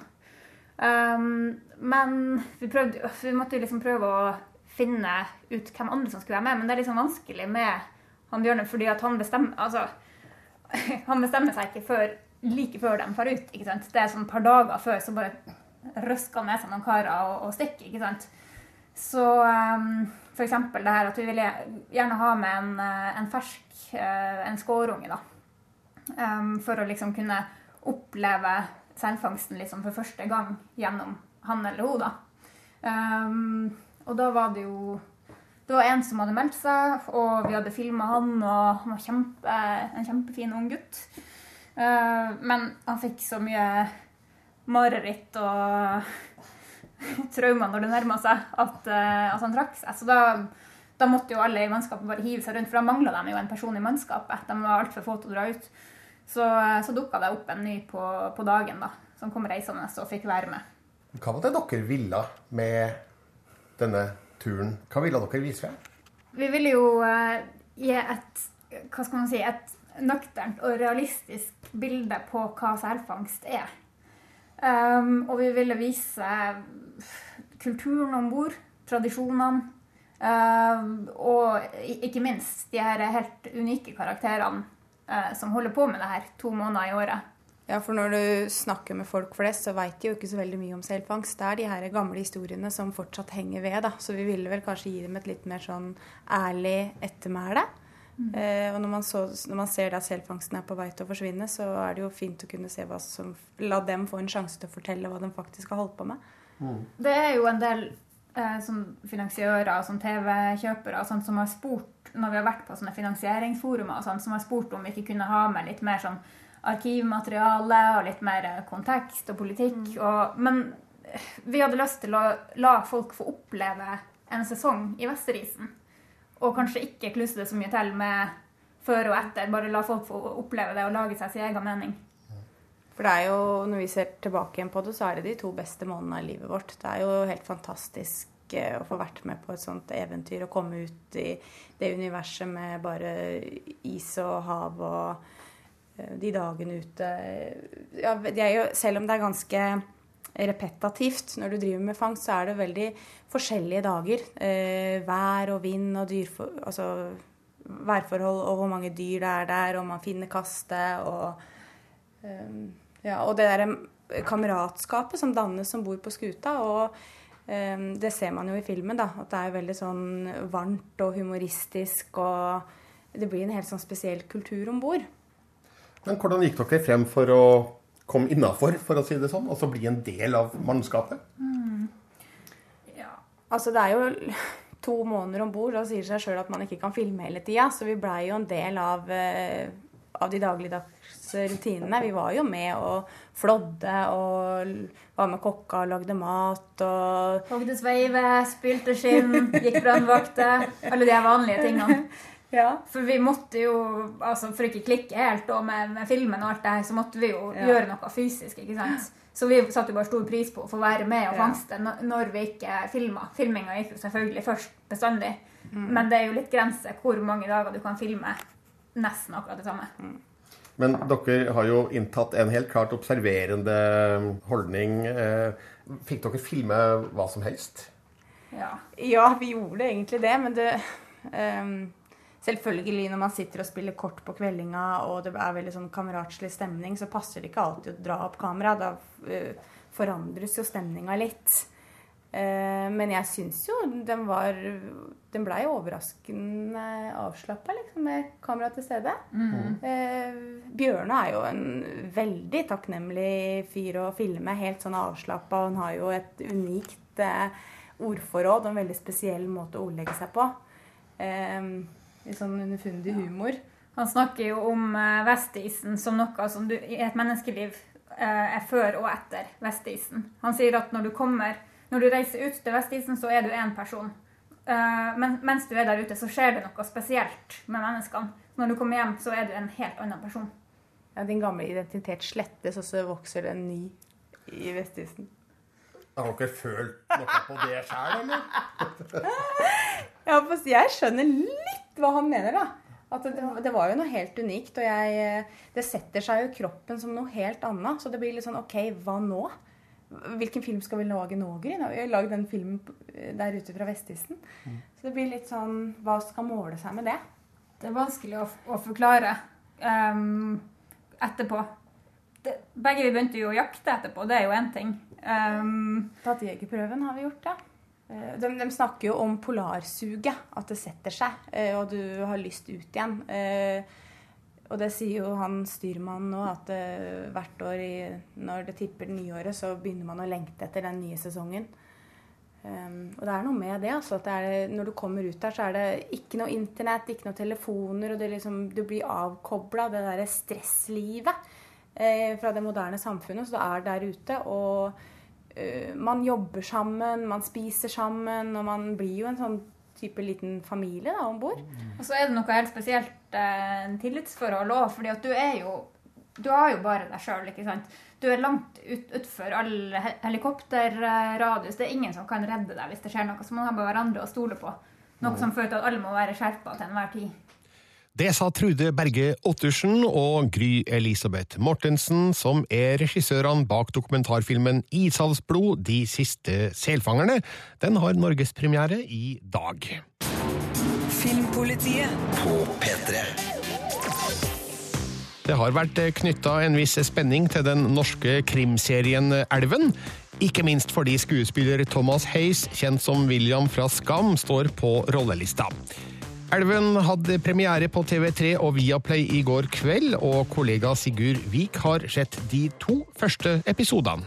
Um, men vi, prøvde, vi måtte liksom prøve å finne ut hvem andre som skulle være med, men det er liksom vanskelig med han Bjørne fordi han bestemmer altså, (laughs) han bestemmer seg ikke før, like før de drar ut. ikke sant? Det er sånn et par dager før så bare røsker han med seg noen karer og, og stikker. ikke sant? Så um, eksempel det her at vi ville gjerne ha med en, eh, en fersk, eh, en skårunge, da. Um, for å liksom kunne oppleve selfangsten liksom for første gang gjennom han eller hun, da. Um, og da var det jo Det var en som hadde meldt seg, og vi hadde filma han, og han var kjempe, en kjempefin ung gutt. Uh, men han fikk så mye mareritt og (laughs) traumer når det nærma seg, at, uh, at han trakk seg. Så da, da måtte jo alle i mannskapet bare hive seg rundt, for da mangla de jo en person i mannskapet. De var altfor få til å dra ut. Så, så dukka det opp en ny på, på dagen, da, som kom reisende og fikk være med. Hva var det dere ville med denne turen? Hva ville dere vise frem? Vi ville jo eh, gi et hva skal man si, et nøkternt og realistisk bilde på hva selfangst er. Um, og vi ville vise kulturen om bord, tradisjonene. um, og ikke minst de her helt unike karakterene uh, som holder på med det her to måneder i året. Ja, for når du snakker med folk flest, så veit de jo ikke så veldig mye om selfangst. Det er de her gamle historiene som fortsatt henger ved, da. Så vi ville vel kanskje gi dem et litt mer sånn ærlig ettermæle. Mm. Eh, og når man, så, når man ser at selfangsten er på vei til å forsvinne, så er det jo fint å kunne se hva som La dem få en sjanse til å fortelle hva de faktisk har holdt på med. Det er jo en del eh, som finansiører og sånn TV-kjøpere som har spurt når vi har vært på sånne finansieringsforumer, og sånt, som har spurt om vi ikke kunne ha med litt mer sånn arkivmateriale og litt mer eh, kontekst og politikk. Og, men eh, vi hadde lyst til å la folk få oppleve en sesong i Vesterisen. Og kanskje ikke klusse det så mye til med før og etter. Bare la folk få oppleve det og lage seg sin egen mening. For det er jo, når vi ser tilbake igjen på det, så er det de to beste månedene av livet vårt. Det er jo helt fantastisk eh, å få vært med på et sånt eventyr og komme ut i det universet med bare is og hav og eh, de dagene ute. Ja, det selv om det er ganske repetativt når du driver med fangst, så er det veldig forskjellige dager. Eh, vær og vind og dyrfor... Altså værforhold og hvor mange dyr det er der, og man finner kastet og eh, ja, og det derre kameratskapet som dannes om bord på skuta. Og eh, det ser man jo i filmen, da. At det er veldig sånn varmt og humoristisk. Og det blir en helt sånn spesiell kultur om bord. Men hvordan gikk dere frem for å komme innafor, for å si det sånn? Altså bli en del av mannskapet? Ja, Altså, det er jo (laughs) to måneder om bord. Da sier det seg sjøl at man ikke kan filme hele tida. Så vi blei jo en del av, eh, av de dagligdagse rutinene. Vi var jo med og flådde og var med kokka og lagde mat og Hogde sveive, spylte skinn, gikk brannvakter. Alle de vanlige tingene. (laughs) For vi måtte jo, altså for ikke klikke helt da med, med filmen og alt det her, så måtte vi jo Ja. gjøre noe fysisk, ikke sant. Så vi satte jo bare stor pris på å få være med og fangste når- når vi ikke filma. Filminga gikk jo selvfølgelig først bestandig, Mm. men det er jo litt grense hvor mange dager du kan filme nesten akkurat det samme. Men dere har jo inntatt en helt klart observerende holdning. Eh, Fikk dere filme hva som helst? Ja. Ja, vi gjorde egentlig det, men det ehm, Selvfølgelig når man sitter og spiller kort på kveldinga og det er veldig sånn kameratslig stemning, så passer det ikke alltid å dra opp kamera. Da eh, forandres jo stemninga litt. Eh, men jeg syns jo den var Den blei overraskende avslappa, liksom, med kamera til stede. Mm. Eh, Bjørne er jo en veldig takknemlig fyr å filme. Helt sånn avslappa. Han har jo et unikt ordforråd og en veldig spesiell måte å ordlegge seg på. Eh, Litt sånn underfundig humor. Han snakker jo om eh, vestisen som noe som du, i et menneskeliv eh, er før og etter vestisen. Han sier at når du kommer, når du reiser ut til vestisen, så er du én person. Eh, men mens du er der ute, så skjer det noe spesielt med menneskene. Når du kommer hjem, så er du en helt annen person. Ja, din gamle identitet slettes, og så vokser det en ny i vestisen. Jeg Har ikke følt noe på det sjøl, eller? (laughs) Jeg skjønner litt hva han mener, da. At det, det var jo noe helt unikt, og jeg, det setter seg jo i kroppen som noe helt annet. Så det blir litt sånn OK, hva nå? Hvilken film skal vi lage nå, Gry? Vi har lagd den filmen der ute fra Vestisen. Så det blir litt sånn Hva skal måle seg med det? Det er vanskelig å, å forklare um, etterpå. Det, begge vi begynte jo å jakte etterpå, det er jo én ting. Um, Tatt jegerprøven har vi gjort, ja. Eh, De, de snakker jo om polarsuget, at det setter seg, eh, og du har lyst ut igjen. Eh, Og det sier jo han styrmannen nå, at hvert år i, når det tipper det nye året, så begynner man å lengte etter den nye sesongen. Um, og det er noe med det. altså, at det er, Når du kommer ut der, så er det ikke noe internett, ikke noe telefoner, og liksom, du blir avkobla det derre stresslivet fra det moderne samfunnet. Så du er der ute, og man jobber sammen, man spiser sammen, og man blir jo en sånn type liten familie da, om bord. Og så er det noe helt spesielt eh, en tillitsforhold òg, fordi at du er jo Du har jo bare deg sjøl, ikke sant. Du er langt ut, utfor all he helikopterradius. Det er ingen som kan redde deg hvis det skjer noe. Så man har bare hverandre å stole på. Noe som fører til at alle må være skjerpa til enhver tid. Det sa Trude Berge Ottersen og Gry Elisabeth Mortensen, som er regissørene bak dokumentarfilmen Ishavsblod – De siste selfangerne. Den har norgespremiere i dag. Filmpolitiet på P3. Det har vært knytta en viss spenning til den norske krimserien Elven. Ikke minst fordi skuespiller Thomas Hays, kjent som William fra Skam, står på rollelista. Elven hadde premiere på TV3 og Viaplay i går kveld, og kollega Sigurd Vik har sett de to første episodene.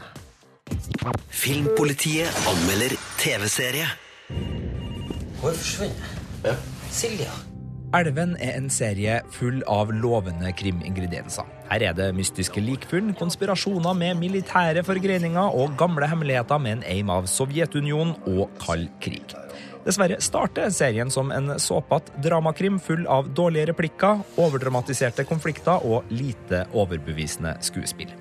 Filmpolitiet anmelder TV-serie. Hun er forsvunnet. Silja. Elven er en serie full av lovende krimingredienser. Her er det mystiske likfunn, konspirasjoner med militære forgreininger og gamle hemmeligheter med en aim av Sovjetunionen og kald krig. Dessverre starter serien som en såpete dramakrim full av dårlige replikker, overdramatiserte konflikter og lite overbevisende skuespill.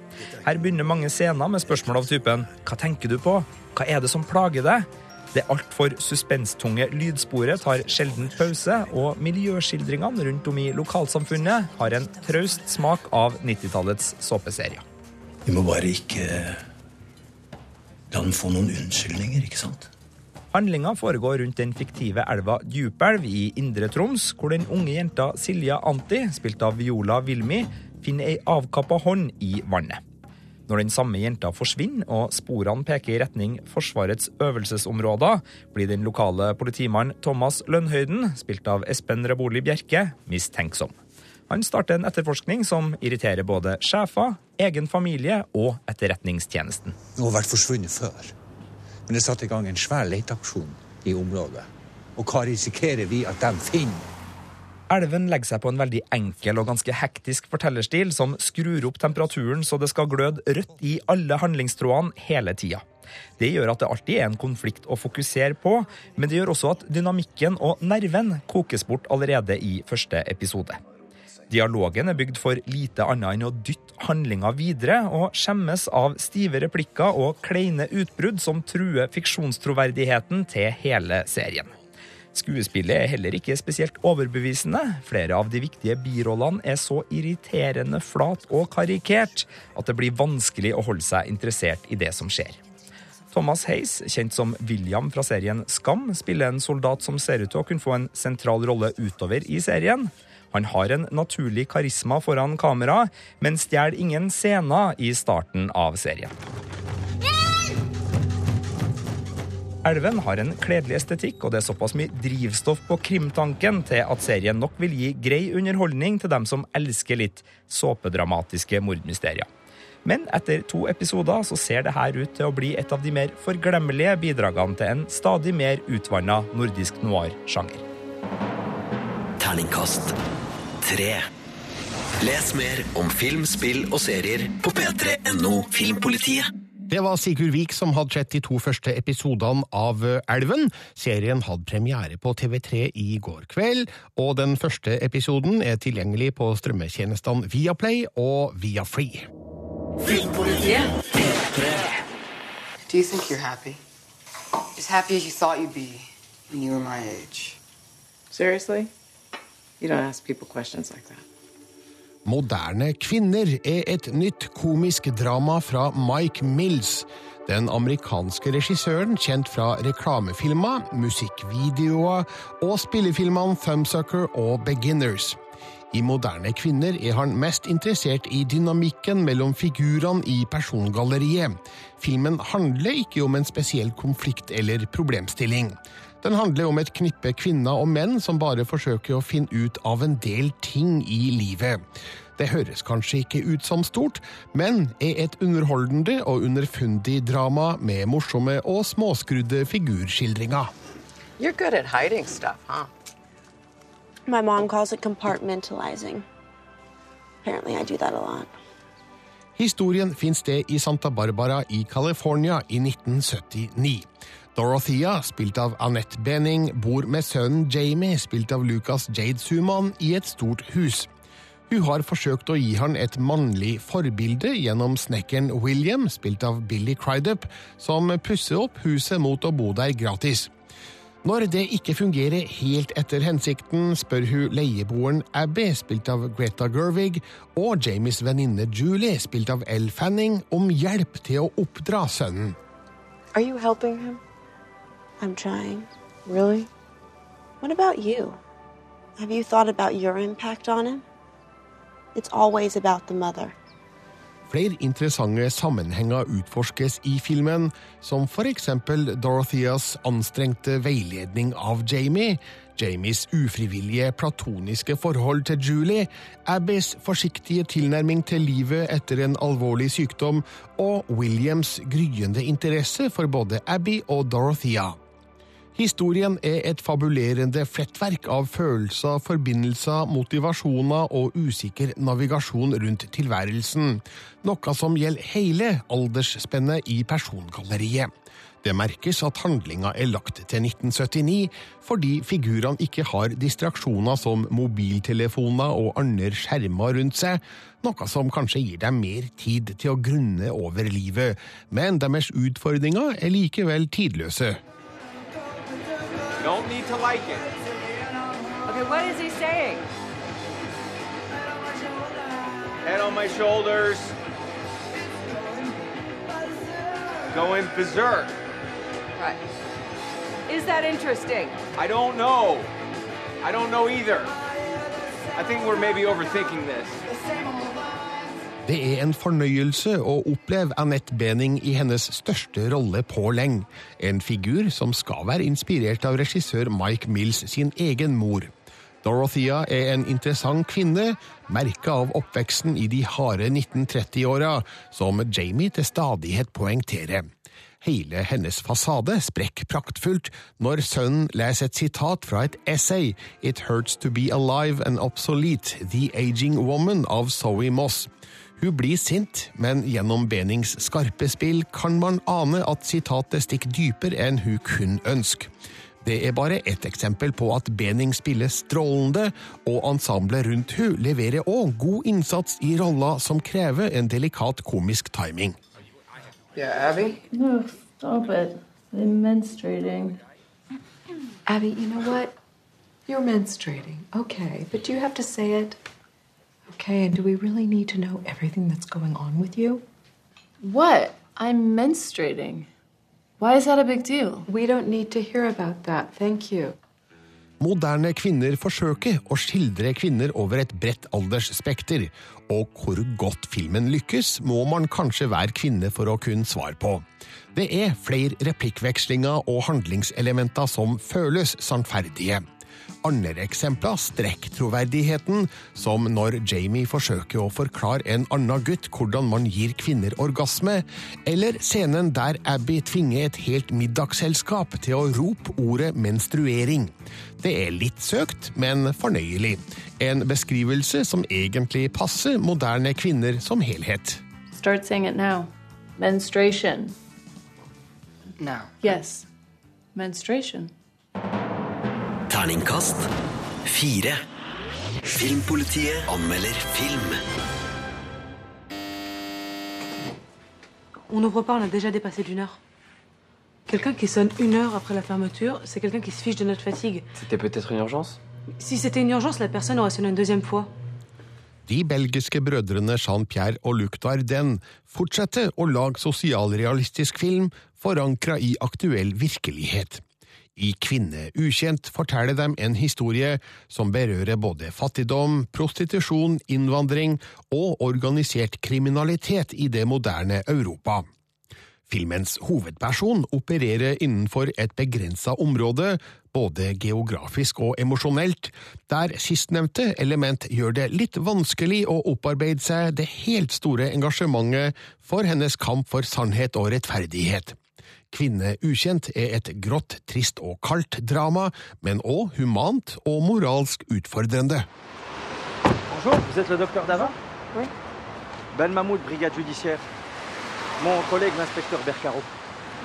Her begynner mange scener med spørsmål av typen Hva tenker du på? Hva er det som plager deg? Det altfor suspenstunge lydsporet tar sjelden pause, og miljøskildringene rundt om i lokalsamfunnet har en traust smak av 90-tallets såpeserier. Vi må bare ikke la den få noen unnskyldninger, ikke sant? Handlinga foregår rundt den fiktive elva Djupelv i Indre Troms, hvor den unge jenta Silja Anti, spilt av Viola Vilmi, finner ei avkappa hånd i vannet. Når den samme jenta forsvinner og sporene peker i retning Forsvarets øvelsesområder, blir den lokale politimannen Thomas Lønnhøyden, spilt av Espen Reboli Bjerke, mistenksom. Han starter en etterforskning som irriterer både sjefer, egen familie og etterretningstjenesten. Hun har vært forsvunnet før. Men det satt i gang en svær leteaksjon i området. Og hva risikerer vi at de finner? Elven legger seg på en veldig enkel og ganske hektisk fortellerstil som skrur opp temperaturen så det skal gløde rødt i alle handlingstrådene hele tida. Det gjør at det alltid er en konflikt å fokusere på, men det gjør også at dynamikken og nerven kokes bort allerede i første episode. Dialogen er bygd for lite annet enn å dytte handlinga videre, og skjemmes av stive replikker og kleine utbrudd som truer fiksjonstroverdigheten til hele serien. Skuespillet er heller ikke spesielt overbevisende. Flere av de viktige birollene er så irriterende flat og karikert at det blir vanskelig å holde seg interessert i det som skjer. Thomas Hayes, kjent som William fra serien Skam, spiller en soldat som ser ut til å kunne få en sentral rolle utover i serien. Han har en naturlig karisma foran kamera, men stjeler ingen scener i starten av serien. Elven har en kledelig estetikk, og det er såpass mye drivstoff på krimtanken til at serien nok vil gi grei underholdning til dem som elsker litt såpedramatiske mordmysterier. Men etter to episoder så ser det her ut til å bli et av de mer forglemmelige bidragene til en stadig mer utvanna nordisk noir-sjanger. Terningkast tre. Les mer om film, spill og serier på p3.no Filmpolitiet. Det var Sigurd Vik som hadde sett de to første episodene av Elven. Serien hadde premiere på TV3 i går kveld, og den første episoden er tilgjengelig på strømmetjenestene Viaplay og Viafree. Filmpolitiet P3. Do you think you're happy? As happy as you thought you'd be when you were my age? Seriously? Moderne kvinner er et nytt komisk drama fra Mike Mills. Den amerikanske regissøren kjent fra reklamefilmer, musikkvideoer og spillefilmene Thumbsucker og Beginners. I Moderne kvinner er han mest interessert i dynamikken mellom figurene i persongalleriet. Filmen handler ikke om en spesiell konflikt eller problemstilling. Den handler om et knippe kvinner og menn som bare forsøker å finne ut av en del ting i livet. Det høres kanskje ikke ut som stort, men er et underholdende og underfundig drama med morsomme og småskrudde figurskildringer. You're good at hiding stuff, huh? My mom calls it compartmentalizing. Apparently, I do that a lot. Historien finner sted i Santa Barbara i California i 1979. Dorothea, spilt av Annette Benning, bor med sønnen Jamie, spilt av Lucas Jade Suman, i et stort hus. Hun har forsøkt å gi han et mannlig forbilde gjennom snekkeren William, spilt av Billy Crydup, som pusser opp huset mot å bo der gratis. Når det ikke fungerer helt etter hensikten, spør hun leieboeren Abby, spilt av Greta Gervig, og Jamies venninne Julie, spilt av Elle Fanning, om hjelp til å oppdra sønnen. Are you helping him? I'm trying. Really? What about you? Have you thought about your impact on him? It's always about the mother. Flere interessante sammenhenger utforskes i filmen, som eksempel Dorotheas anstrengte veiledning av Jamie, Jamies ufrivillige platoniske forhold til Julie, Abbys forsiktige tilnærming til livet etter en alvorlig sykdom, og Williams gryende interesse for både Abby og Dorothea. Historien er et fabulerende flettverk av følelser, forbindelser, motivasjoner og usikker navigasjon rundt tilværelsen, noe som gjelder hele aldersspennet i persongalleriet. Det merkes at handlinga er lagt til 1979, fordi figurene ikke har distraksjoner som mobiltelefoner og andre skjermer rundt seg, noe som kanskje gir dem mer tid til å grunne over livet, men deres utfordringer er likevel tidløse. Don't need to like it. Okay, what is he saying? Head on my shoulders. Going berserk. Right. Is that interesting? I don't know. I don't know either. I think we're maybe overthinking this. Det er en fornøyelse å oppleve Annette Bening i hennes største rolle på lenge. En figur som skal være inspirert av regissør Mike Mills sin egen mor. Dorothea er en interessant kvinne, merka av oppveksten i de harde 1930-åra, som Jamie til stadighet poengterer. Hele hennes fasade sprekker praktfullt når sønnen leser et sitat fra et essay, It Hurts To Be Alive and Obsolete, The Aging Woman av Zoe Moss. Hun blir sint, men gjennom Benings skarpe spill kan man ane at sitatet stikker dypere enn hun kun ønsker. Det er bare ett eksempel på at Bening spiller strålende, og ensemblet rundt hun leverer òg god innsats i roller som krever en delikat komisk timing. Yeah, Abby? No, stop it. I'm menstruating. Abby, you know what? You're menstruating. Okay, but you have to say it? Okay, and do we really need to know everything that's going on with you? What? I'm menstruating. Why is that a big deal? We don't need to hear about that. Thank you. Moderne kvinner forsøker å skildre kvinner over et bredt aldersspekter, og hvor godt filmen lykkes, må man kanskje være kvinne for å kunne svare på. Det er flere replikkvekslinger og handlingselementer som føles sannferdige. Andre eksempler strekker troverdigheten, som når Jamie forsøker å forklare en annen gutt hvordan man gir kvinner orgasme, eller scenen der Abby tvinger et helt middagsselskap til å rope ordet menstruering. Det er litt søkt, men fornøyelig. En beskrivelse som egentlig passer moderne kvinner som helhet. Start saying it now. Menstruation. Now. Yes. Menstruation. Terningkast fire. Filmpolitiet anmelder film. On n'ouvre pas, on a déjà dépassé d'une heure. Quelqu'un qui sonne une heure après la fermeture, c'est quelqu'un qui se fiche de notre fatigue. C'était peut-être une urgence? Si c'était une urgence, la personne aurait sonné une deuxième fois. De belgiske brødrene Jean-Pierre og Luc Dardenne fortsetter å lage sosialrealistisk film forankra i aktuell virkelighet. I Kvinne ukjent forteller de en historie som berører både fattigdom, prostitusjon, innvandring og organisert kriminalitet i det moderne Europa. Filmens hovedperson opererer innenfor et begrensa område, både geografisk og emosjonelt, der sistnevnte element gjør det litt vanskelig å opparbeide seg det helt store engasjementet for hennes kamp for sannhet og rettferdighet. Kvinne ukjent er et grått, trist og kaldt drama, men òg humant og moralsk utfordrende. Bonjour, vous êtes le docteur Dava? Oui. Ben Mahmoud, brigade judiciaire. Mon collègue l'inspecteur Bercaro.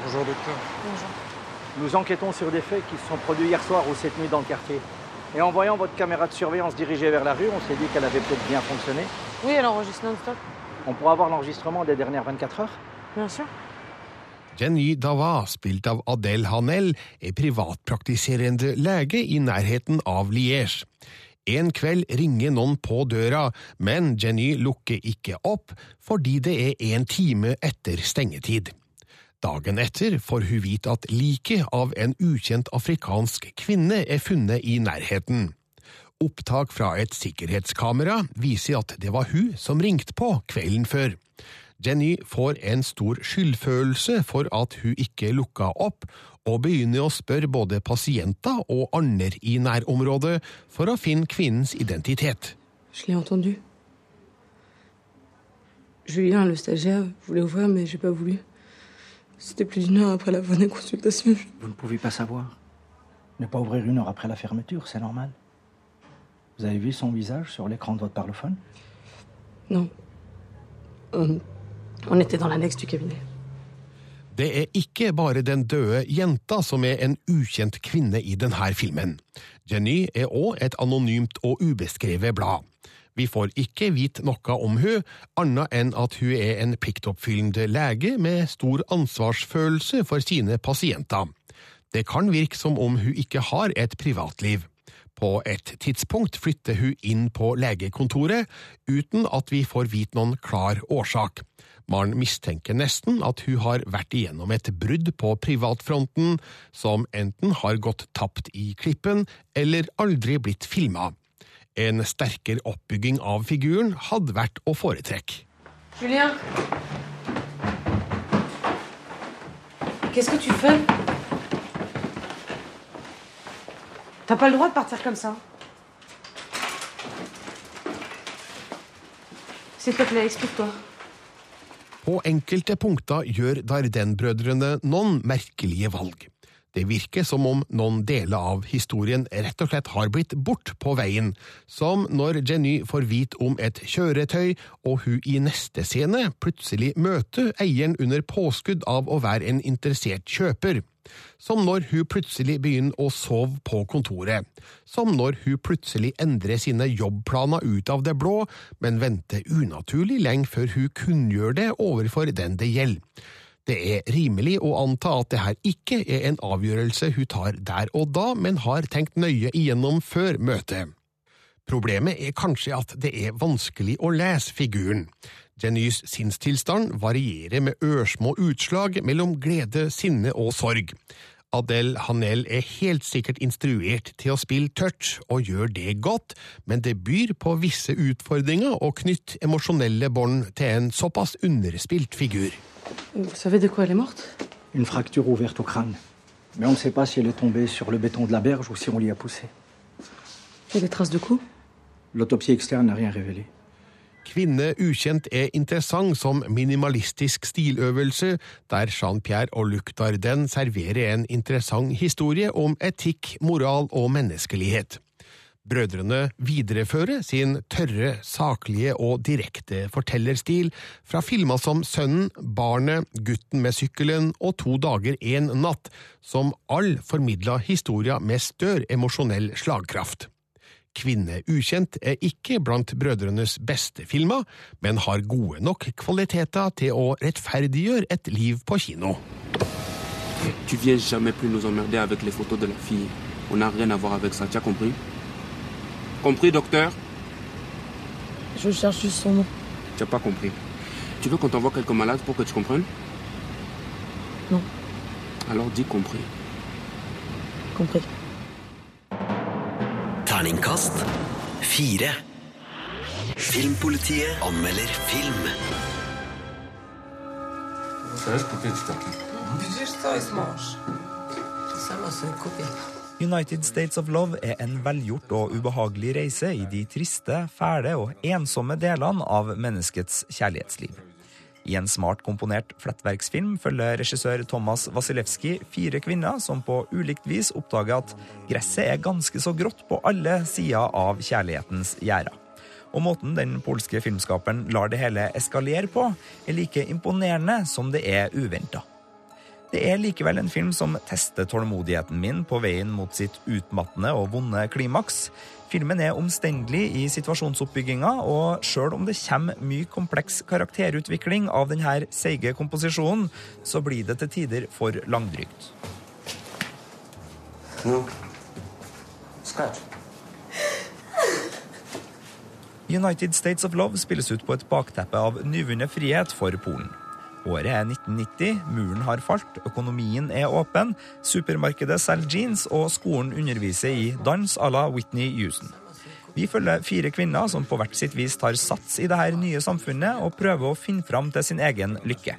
Bonjour docteur. Bonjour. Nous enquêtons sur des faits qui se sont produits hier soir ou cette nuit dans le quartier. Et en voyant votre caméra de surveillance dirigée vers la rue, on s'est dit qu'elle avait peut-être bien fonctionné. Oui, elle enregistre non-stop. On pourra avoir l'enregistrement des dernières 24 heures? Bien sûr. Jenny Dava, spilt av Adele Hanel, er privatpraktiserende lege i nærheten av Liège. En kveld ringer noen på døra, men Jenny lukker ikke opp fordi det er en time etter stengetid. Dagen etter får hun vite at liket av en ukjent afrikansk kvinne er funnet i nærheten. Opptak fra et sikkerhetskamera viser at det var hun som ringte på kvelden før. Jenny får en stor skyldfølelse for at hun ikke lukka opp, og begynner å spørre både pasienter og andre i nærområdet for å finne kvinnens identitet. Je l'ai entendu. Julien, le stagiaire, voulait ouvrir, mais j'ai pas voulu. C'était plus d'une heure après la fin des consultations. Vous ne pouvez pas savoir. Ne pas ouvrir une heure après la fermeture, c'est normal. Vous avez vu son visage sur l'écran de votre parlophone Non. On, on était dans l'annexe du cabinet. Det er ikke bare den døde jenta som er en ukjent kvinne i denne filmen. Jenny er òg et anonymt og ubeskrevet blad. Vi får ikke vite noe om hun, annet enn at hun er en pliktoppfyllende lege med stor ansvarsfølelse for sine pasienter. Det kan virke som om hun ikke har et privatliv. På et tidspunkt flytter hun inn på legekontoret, uten at vi får vite noen klar årsak. Man mistenker nesten at hun har vært igjennom et brudd på privatfronten, som enten har gått tapt i klippen eller aldri blitt filma. En sterkere oppbygging av figuren hadde vært å foretrekke. Julien Qu'est-ce que tu fais T'as pas le droit de partir comme ça. S'il te plaît, explique-toi. På enkelte punkter gjør Darden-brødrene noen merkelige valg. Det virker som om noen deler av historien rett og slett har blitt bort på veien, som når Jenny får vite om et kjøretøy, og hun i neste scene plutselig møter eieren under påskudd av å være en interessert kjøper. Som når hun plutselig begynner å sove på kontoret. Som når hun plutselig endrer sine jobbplaner ut av det blå, men venter unaturlig lenge før hun kunngjør det overfor den det gjelder. Det er rimelig å anta at det her ikke er en avgjørelse hun tar der og da, men har tenkt nøye igjennom før møtet. Problemet er kanskje at det er vanskelig å lese figuren. Jennys sinnstilstand varierer med ørsmå utslag mellom glede, sinne og sorg. Adele Hanel er helt sikkert instruert til å spille tørt, og gjør det godt, men det byr på visse utfordringer å knytte emosjonelle bånd til en såpass underspilt figur. Er Une fracture ouverte au crâne. Mais on ne sait pas si elle est tombée sur le béton de la berge ou si on l'y a poussée. Il y a des traces de coups L'autopsie externe n'a rien révélé. Kvinne ukjent er interessant som minimalistisk stiløvelse, der Jean-Pierre og Luc Dardenne serverer en interessant historie om etikk, moral og menneskelighet. Brødrene viderefører sin tørre, saklige og direkte fortellerstil fra filmer som Sønnen, Barnet, Gutten med sykkelen og To dager, én natt, som all formidla historier med større emosjonell slagkraft. Kvinne ukjent er ikke blant brødrenes beste filmer, men har gode nok kvaliteter til å rettferdiggjøre et liv på kino. Tu viens jamais plus nous emmerder avec les photos de la fille. On n'a rien à voir avec ça, tu as compris? Compris, docteur? Je cherche juste son nom. Tu n'as pas compris. Tu veux qu'on t'envoie quelques malades pour que tu comprennes? Non. Alors dis compris. Compris. Terningkast fire. Filmpolitiet anmelder film. United States of Love er en velgjort og ubehagelig reise i de triste, fæle og ensomme delene av menneskets kjærlighetsliv. I en smart komponert flettverksfilm følger regissør Thomas Wasilewski fire kvinner som på ulikt vis oppdager at gresset er ganske så grått på alle sider av kjærlighetens gjerder. Og måten den polske filmskaperen lar det hele eskalere på, er like imponerende som det er uventa. Det er likevel en film som tester tålmodigheten min på veien mot sitt utmattende og vonde klimaks. Filmen er omstendelig i situasjonsoppbygginga, og sjøl om det kommer mye kompleks karakterutvikling av denne seige komposisjonen, så blir det til tider for langdrygt. No. United States of Love spilles ut på et bakteppe av nyvunnet frihet for Polen. Året er 1990, muren har falt, økonomien er åpen, supermarkedet selger jeans, og skolen underviser i dans à la Whitney Houston. Vi følger fire kvinner som på hvert sitt vis tar sats i dette nye samfunnet og prøver å finne fram til sin egen lykke.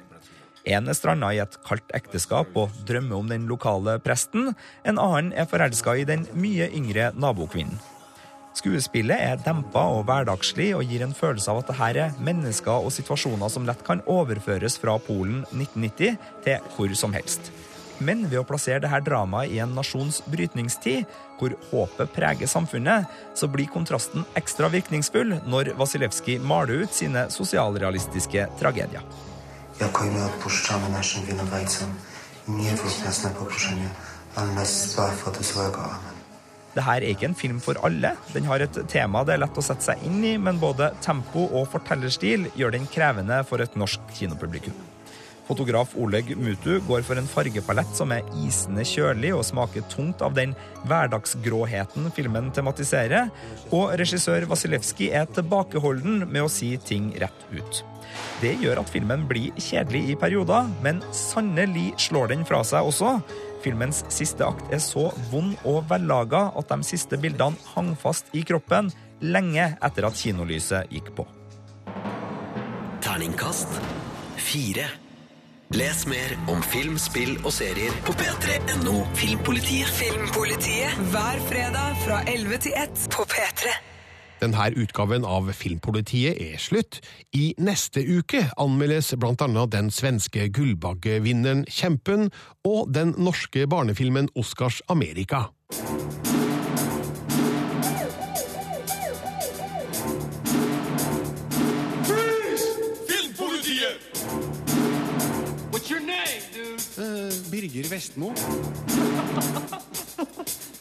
En er stranda i et kaldt ekteskap og drømmer om den lokale presten. En annen er forelska i den mye yngre nabokvinnen. Skuespillet er dempa og hverdagslig og gir en følelse av at det her er mennesker og situasjoner som lett kan overføres fra Polen 1990 til hvor som helst. Men ved å plassere dette dramaet i en nasjons brytningstid, hvor håpet preger samfunnet, så blir kontrasten ekstra virkningsfull når Wasilewski maler ut sine sosialrealistiske tragedier. Nie wódź nas na pokuszenie, ale nas zbaw od złego. Amen. Dette er ikke en film for alle. Den har et tema det er lett å sette seg inn i, men både tempo og fortellerstil gjør den krevende for et norsk kinopublikum. Fotograf Oleg Mutu går for en fargepalett som er isende kjølig og smaker tungt av den hverdagsgråheten filmen tematiserer, og regissør Wasilewski er tilbakeholden med å si ting rett ut. Det gjør at filmen blir kjedelig i perioder, men sannelig slår den fra seg også. Filmens siste akt er så vond og vellaga at de siste bildene hang fast i kroppen lenge etter at kinolyset gikk på. Terningkast fire. Les mer om film, spill og serier på p3.no Filmpolitiet. Filmpolitiet hver fredag fra 11 til 1 på P3. Denne utgaven av Filmpolitiet er slutt. I neste uke anmeldes blant annet den svenske Gullbaggevinneren Kjempen og den norske barnefilmen Oscars Amerika. Freeze! Filmpolitiet! What's your name, dude? Birger Vestmo. (laughs)